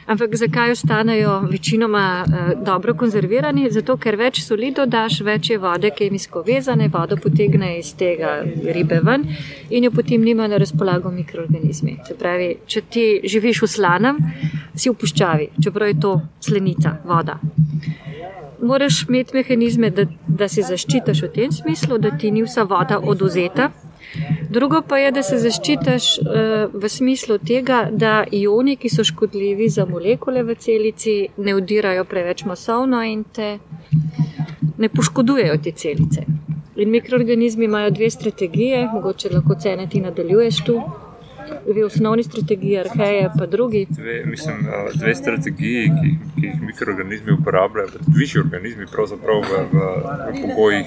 Ampak zakaj ostanejo večinoma eh, dobro konzervirani? Zato, ker več soli dodaš, več je vode kemijsko vezane, vodo potegne iz tega ribe ven in jo potem nima na razpolago mikroorganizmi. Se pravi, če ti živiš v slanem, si v puščavi, čeprav je to slenica, voda. Moraš imeti mehanizme, da, da se zaščitiš v tem smislu, da ti ni vsa voda oduzeta. Drugo pa je, da se zaščitiš uh, v smislu tega, da ioni, ki so škodljivi za molekule v celici, ne vdirajo preveč masovno in te ne poškodujejo te celice. In mikroorganizmi imajo dve strategije, mogoče lahko cene ti nadaljuješ tu. Dve osnovni strategiji, arheje, pa drugi. Dve, mislim, eh, dve strategiji, ki, ki jih mikroorganizmi uporabljajo, višji organizmi, pravzaprav v, v, v pogojih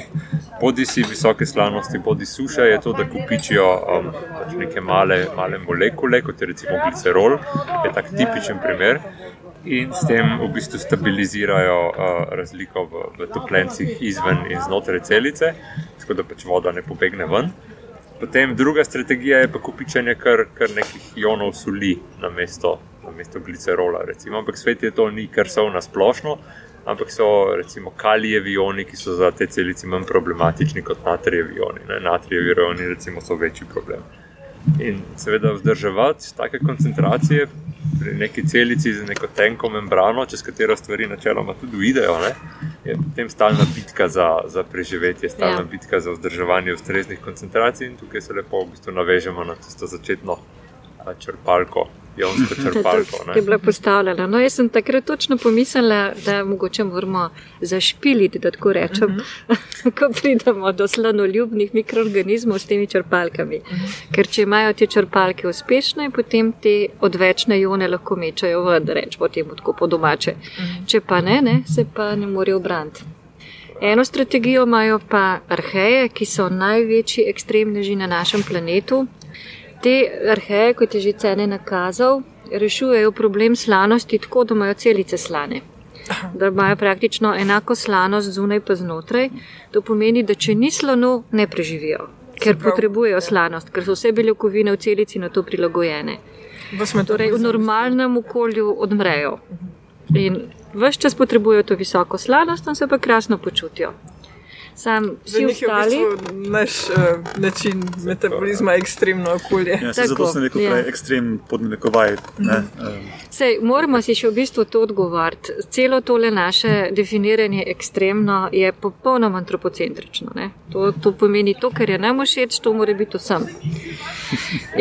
bodi si visoke slanosti, bodi suše, je to, da kupičijo um, pač neke male, male molekule, kot je recimo glicerol, je tak tipičen primer. In s tem v bistvu stabilizirajo uh, razliko v, v topljencih izven in znotraj celice, tako da pač voda ne pobegne ven. Potem druga strategija je pa kupičenje kar, kar nekih ionov soli na mesto, na mesto glicerola. Recimo. Ampak svet je to ni kar so na splošno, ampak so recimo kalijevi ioni, ki so za te celice manj problematični kot natrijevi ioni. Ne? Natrijevi ioni recimo so večji problem. In seveda vzdrževati take koncentracije pri neki celici z neko tenko membrano, čez katero stvari načeloma tudi uidejo, ne, je potem stalna bitka za, za preživetje, stalna Ja. bitka za vzdrževanje ustreznih koncentracij in tukaj se lepo v bistvu navežemo na tisto začetno črpalko, ionsko črpalko. ki je bila postavljena. No, jaz sem takrat točno pomislila, da mogoče moramo zašpiliti, da tako rečem, uh -huh. ko pridemo do slanoljubnih mikroorganizmov s temi črpalkami. Uh -huh. Ker če imajo te črpalke uspešne, potem te odvečne ione lahko mečajo ven, da rečemo temu tako po domače. Uh -huh. Če pa ne, ne, se pa ne morejo obraniti. Eno strategijo imajo pa arheje, ki so največji ekstremneži na našem planetu. Te arheje, kot je že cene nakazal, rešujejo problem slanosti tako, da imajo celice slane. Da imajo praktično enako slanost zunaj pa znotraj. To pomeni, da če ni slano, ne preživijo. ker potrebujejo slanost, ker so vse beljakovine v celici na to prilagojene. Torej, v normalnem okolju odmrejo. In vse čas potrebujejo to visoko slanost, tam se pa krasno počutijo. Sam vsi ostali. V bistvu naš uh, način metabolizma je ekstremno okolje. Ja, se zato sem rekel, da je ekstrem podnekovaj. Mm. Sej, moramo si še v bistvu to odgovoriti. Celo tole naše definiranje ekstremno je popolnoma antropocentrično. To, to pomeni to, kar je nam všeč, to mora biti vsem.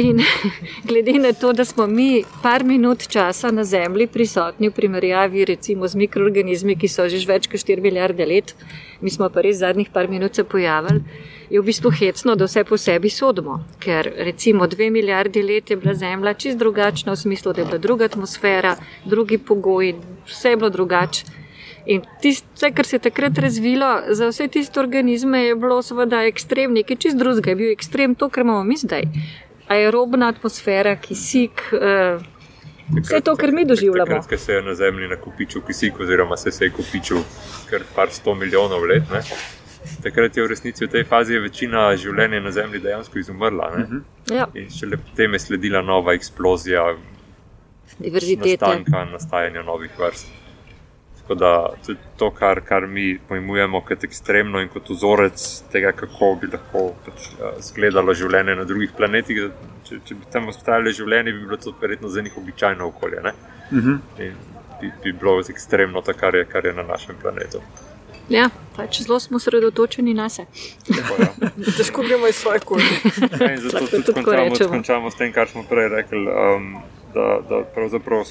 In glede na to, da smo mi par minut časa na Zemlji prisotni v primerjavi recimo z mikroorganizmi, ki so že več kot 4 milijarde let, mi smo pa res zadnjih par minut se pojavili, je v bistvu hecno, da vse po sebi sodimo. Ker recimo dve milijardi let je bila Zemlja čist drugačna v smislu, da je bila druga atmosfera, drugi pogoji, vse je bilo drugače. In tist, vse, kar se je takrat razvilo, za vse tiste organizme je bilo seveda ekstrem, nekaj čist drugega, je bil ekstrem to, kar imamo mi zdaj. Aerobna atmosfera, kisik. Uh, Vse to, kar mi doživljamo. Takrat se je na Zemlji nakupičil kisik, oziroma se, se je kupičil kar par sto milijonov let. Ne? Takrat je v resnici v tej fazi večina življenja na Zemlji dejansko izumrla. Uh -huh. ja. In šele potem je sledila nova eksplozija diverzitete. Nastanka, nastajanja novih vrst. Tako da to, kar, kar mi pojmujemo kot ekstremno in kot vzorec tega, kako bi lahko pač, uh, izgledalo življenje na drugih planetih, če, če bi tam ostali življenje, bi bilo to verjetno za njih običajno okolje. Uh mhm. -huh. bi, bi bilo ekstremno to, kar je, kar je na našem planetu. Ja, pač zelo smo osredotočeni na sebe. Ja. Težko gremo iz svoje kože. Ja, zato tudi končamo, končamo s tem, kar smo prej rekli. Um, da, da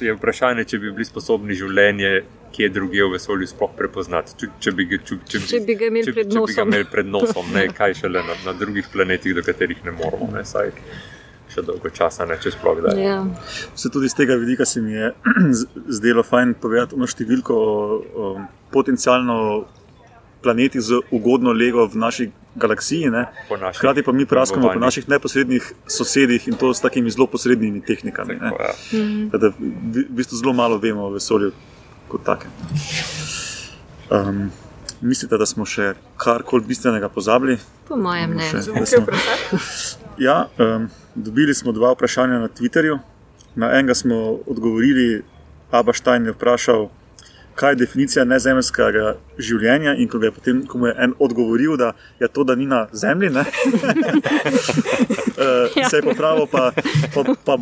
je vprašanje, če bi bili sposobni življenje, ki je druge v vesolju, sploh prepoznati. Če, če, bi, če, če, če bi ga imeli če, pred nosom, če bi ga imeli pred nosom ne, kaj šele na, na drugih planetih, do katerih ne moramo. Ne, saj, še dolgo časa, ne če sploh da. Ja. Se tudi z tega vidika se mi je zdelo fajn povedati ono številko o, o potencialno planetih z ugodno lego v naši galaksiji. Hkrati pa mi praskamo po naših neposrednih sosedih in to s takimi zelo posrednimi tehnikami. Tako, ja. mhm. da, v bistvu zelo malo vemo o vesolju kot takem. Um, mislite, da smo še karkoli bistvenega pozabili? Po mojem mnenju. Ja, um, dobili smo dva vprašanja na Twitterju. Na enega smo odgovorili, Abaštajn je vprašal, kaj je definicija nezemljskega življenja. In ko je potem ko je en odgovoril, da je to, da ni na zemlji, uh, se je popravil, pa, pa, pa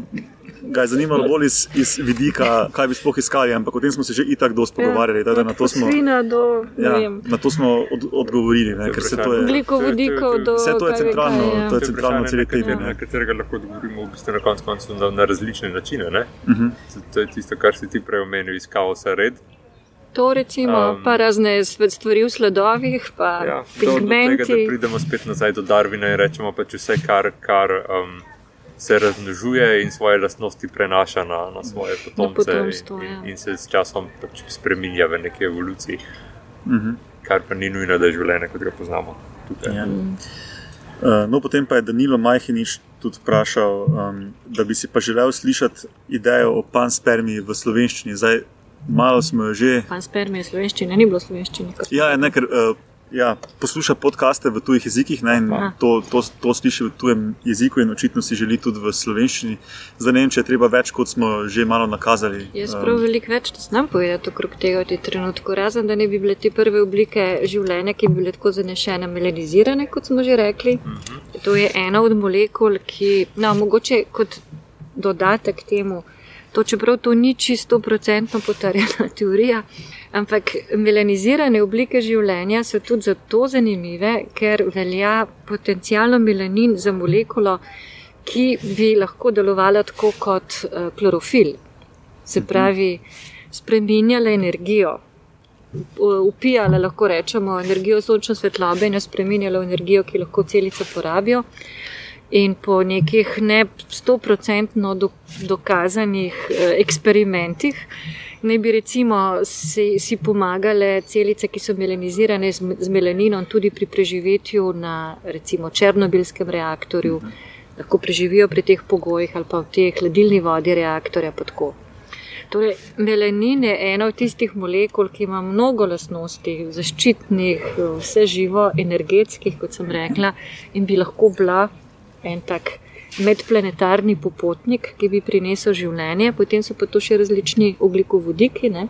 ga je zanimalo bolj iz, iz vidika, kaj bi sploh iskali, ampak o tem smo se že itak dosti ja, pogovarjali. Ja, na, to smo, do, ja, na to smo od, odgovorili. Ne, se to je, do, vse to je centralno, kaj, ja. to je centralno cel temi. Na katerega lahko odgovorimo v bistvu na koncu koncu na, na različne načine. Uh mhm. -huh. To je tisto, kar si ti prej omenil, iz kaosa red. To recimo, um, pa razne stvari v sledovih, pa ja, pigmenti. Do, do tega, da pridemo spet nazaj do Darvina in rečemo, da pač vse, kar, kar um, se razmnožuje in svoje lastnosti prenaša na, na svoje potomce, na potomstvo, in, in, ja. in se s časom pač spremenja v neki evoluciji. Uh mhm. -huh. Kar pa ni nujno, da je življenje, kot ga poznamo. Ja. Uh, no, potem pa je Danilo Majhinič tudi vprašal, um, da bi si pa želel slišati idejo o panspermiji v slovenščini. Zdaj, malo smo jo že. Panspermija je slovenščina, ni bilo slovenščine. Ja, ne, ker uh, ja, posluša podkaste v tujih jezikih ne, in to, to, to sliši v tujem jeziku, in očitno si želi tudi v slovenščini. Zdaj ne vem, če je treba več, kot smo že malo nakazali. Jaz prav um, veliko več znam povedati okrog tega v tem trenutku. Razen da ne bi bile te prve oblike življenja, ki bi bile tako zanešene, melanizirane, kot smo že rekli. Uh mhm. -huh. To je ena od molekul, ki, no, mogoče kot dodatek temu. To, čeprav to ni čisto procentno potrjena teorija, Ampak melanizirane oblike življenja so tudi zato zanimive, ker velja potencijalno melanin za molekulo, ki bi lahko delovala tako kot uh, klorofil. Se mhm. pravi, spremenjala energijo. Upijala lahko rečemo energijo sončne svetlobe in jo spremenjala v energijo, ki lahko celice porabijo. In po nekih ne stoprocentno dokazanih eh, eksperimentih, naj bi recimo si, si pomagale celice, ki so melanizirane z, z melaninom, tudi pri preživetju na recimo černobilskem reaktorju, mhm. lahko preživijo pri teh pogojih ali pa v tej hladilni vodi reaktorja. Torej, melanin je ena od tistih molekul, ki ima mnogo lastnosti, zaščitnih, vse živo, energetskih, kot sem rekla, in bi lahko bila en tak medplanetarni popotnik, ki bi prinesel življenje. Potem so pa to še različni oglikovodiki. Ne?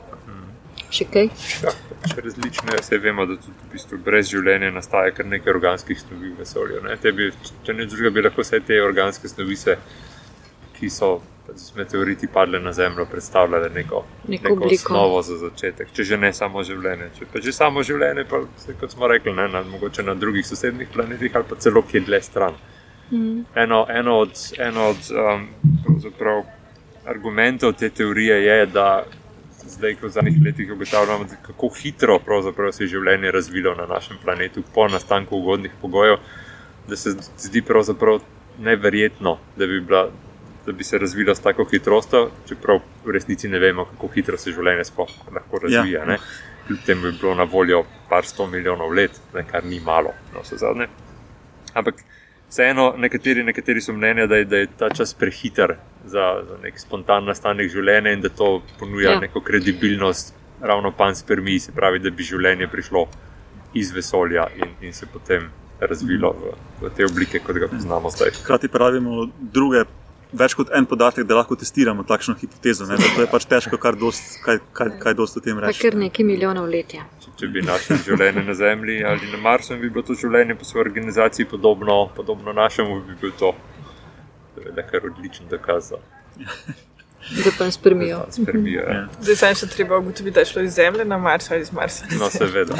Še kaj? Ja, še različne, vse vemo, da tudi v bistvu brez življenja nastaja kar nekaj organskih snovi v vesolju. Ne? Te bi, če ne drugega, bi lahko vse te organske snovi, se, ki so z meteoriti padle na Zemljo, predstavljale neko, Neko neko osnovo za začetek. Če že ne samo življenje. Če pa že samo življenje, pa se, kot smo rekli, ne, na, mogoče na drugih sosednjih planetih ali pa celo kje dlje stran. Eno, eno od, eno od um, argumentov te teorije je, da zdaj, ko v zadnjih letih ugotavljamo, da kako hitro se je življenje razvilo na našem planetu po nastanku ugodnih pogojev, da se zdi pravzaprav neverjetno, da bi, bila, da bi se razvilo s tako hitrostjo, čeprav v resnici ne vemo, kako hitro se življenje sploh lahko razvija. Ja. ne. Kljub temu bi bilo na voljo par sto milijonov let, ne, kar ni malo, no, vse zadnje. Ampak vseeno, nekateri, nekateri so mnenja, da je, da je ta čas prehiter za, za nek spontan nastanek življenja in da to ponuja Ja. neko kredibilnost, ravno panspermiji, se pravi, da bi življenje prišlo iz vesolja in, in se potem razvilo v, v te oblike, kot ga poznamo zdaj. Hkrati pa rabimo druge, več kot en podatek, da lahko testiramo takšno hipotezo. Ne? Zato je pač težko kar dost, kaj, kaj, kaj dost o tem Pa reči. kar nekaj milijonov let. Ja. Če, bi našli življenje na Zemlji ali na Marsu in bi bilo to življenje po svoji organizaciji podobno, podobno našemu, bi bil to seveda kar odličen dokaz za Da pa spremijo. Ja. Ja. Zdaj sem še treba ugotoviti, da je šlo iz Zemlje na Mars ali iz Marsa. No, seveda.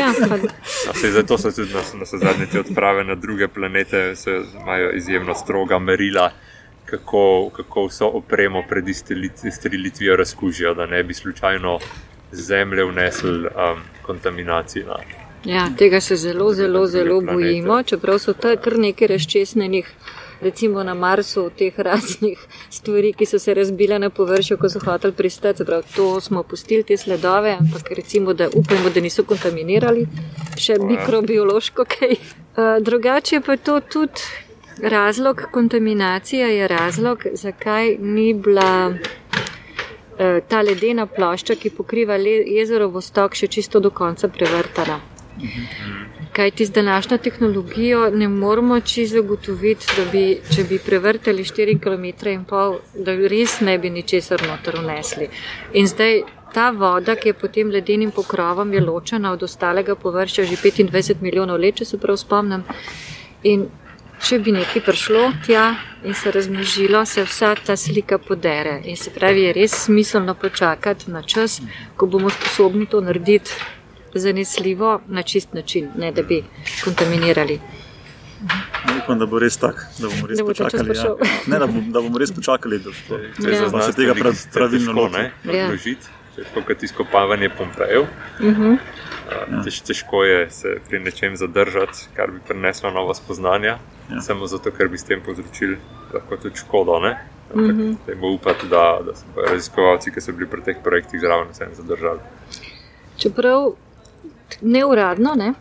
Ja, pa, No, zato so tudi na, na zadnje te odprave na druge planete, se imajo izjemno stroga merila, kako, kako vso opremo pred izstreli- izstrelitvijo razkužijo, da ne bi slučajno Zemlje vnesli um, kontaminacije. Na. ja, tega se zelo, zelo, zelo bojimo, čeprav so ta kar nekaj razčesnenih. Recimo na Marsu, teh raznih stvari, ki so se razbile na površju, ko so hoteli pristati. se Pravi, to smo pustili, te sledove, ampak recimo, da upajmo, da niso kontaminirali še mikrobiološko kaj. Uh, drugače pa je to tudi razlog, kontaminacija je razlog, zakaj ni bila ta ledena plošča, ki pokriva jezero Vostok, še čisto do konca prevrtana. Kaj ti z današnjo tehnologijo ne moremo čisto zagotoviti, da bi, če bi prevrtali 4 km da res ne bi ničesar noter unesli. In zdaj ta voda, ki je pod tem ledenim pokrovom, je ločena od ostalega površja že 25 milijonov let, če se prav spomnim. In če bi nekaj prišlo tja in se razmnožilo, se vsa ta slika podere. In se pravi, je res smiselno počakati na čas, ko bomo sposobni to narediti zanesljivo na čist način, ne da bi kontaminirali. Upam, da bo res tako, da bomo res Da bo počakali. Ja. Ne, da, bom, da bomo res počakali. Da, To da, Ja. za Pa se tega pravilno ne, Ja. To je kot izkopavanje Pompejev. Mhm. A, Tež, težko je se pri nečem zadržati, kar bi prineslo nova spoznanja, Ja. samo zato, ker bi s tem povzročili lahko tudi škodo. Ne? Ampak Mhm. dajmo upati, da, da so raziskovalci, ki so bili pri teh projektih zraven, vse zadržali. Čeprav neuradno ne,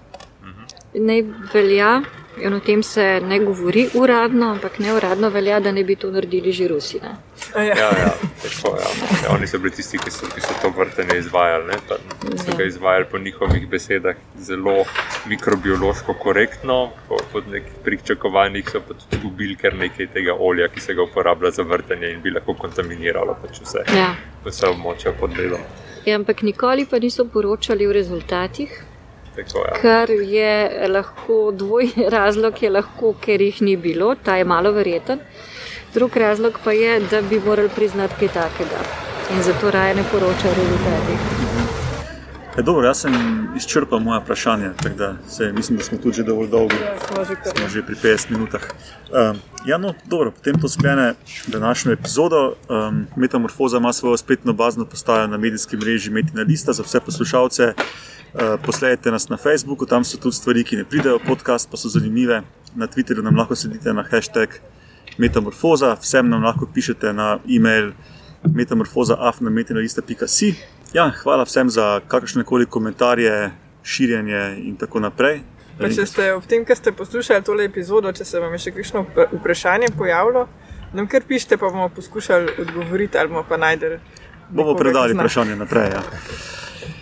ne velja, in o tem se ne govori uradno, ampak neuradno velja, da ne bi to naredili že Rusi. Ne. A Ja. Ja, ja, tako, ja. Ja, oni so bili tisti, ki so, ki so to vrtenje izvajali. Ne? Pa, so Ja. ga izvajali po njihovih besedah zelo mikrobiološko korektno, po, pod nekih pričakovanjih so pa tudi gubili kar nekaj tega olja, ki se ga uporablja za vrtenje in bi lahko kontaminiralo pač vse, Ja. vse območja pod ledom. Ja, ampak nikoli pa niso poročali o rezultatih, Tako, ja. kar je lahko dvojni razlog, je lahko, ker jih ni bilo, ta je malo verjeten. Drug razlog pa je, da bi morali priznati kaj takega in zato raje ne poročajo o rezultatih. E, dobro, jaz sem izčrpal moje vprašanje, tako da se, mislim, da smo tudi že dovolj dolgi. Ja, smo že. Smo že pri 50 minutah. Um, ja, no, dobro, potem to sklene današnjo epizodo. Um, Metamorfoza ima svojo spletno bazno postajo na medijskem mreži Metina Lista za vse poslušalce. Uh, posledajte nas na Facebooku, tam so tudi stvari, ki ne pridejo podcast, pa so zanimive. Na Twitterju nam lahko sledite na hashtag Metamorfoza, vsem nam lahko pišete na e-mail metamorfoza.afnametinalista.si. Ja, hvala vsem za kakršne koli komentarje, širjenje in tako naprej. Pa če ste ob tem, kar ste poslušali tole epizodo, če se vam je še kakšno vpra- vprašanje pojavilo, nam kar pišite, pa bomo poskušali odgovoriti ali bomo pa najdel bomo predali vprašanje naprej. Ja.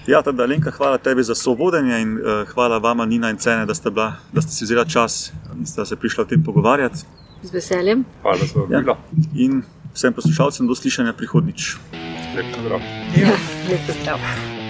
Ja, teda, Lenka, hvala tebi za sovodenje in uh, hvala vama, Nina in Cene, da ste, bila, da ste si vzela čas in ste se prišla o tem pogovarjati. Z veseljem. Hvala za vabilo. In vsem poslušalcem do slišanja prihodnič. Lep pozdrav. Ja, lep pozdrav.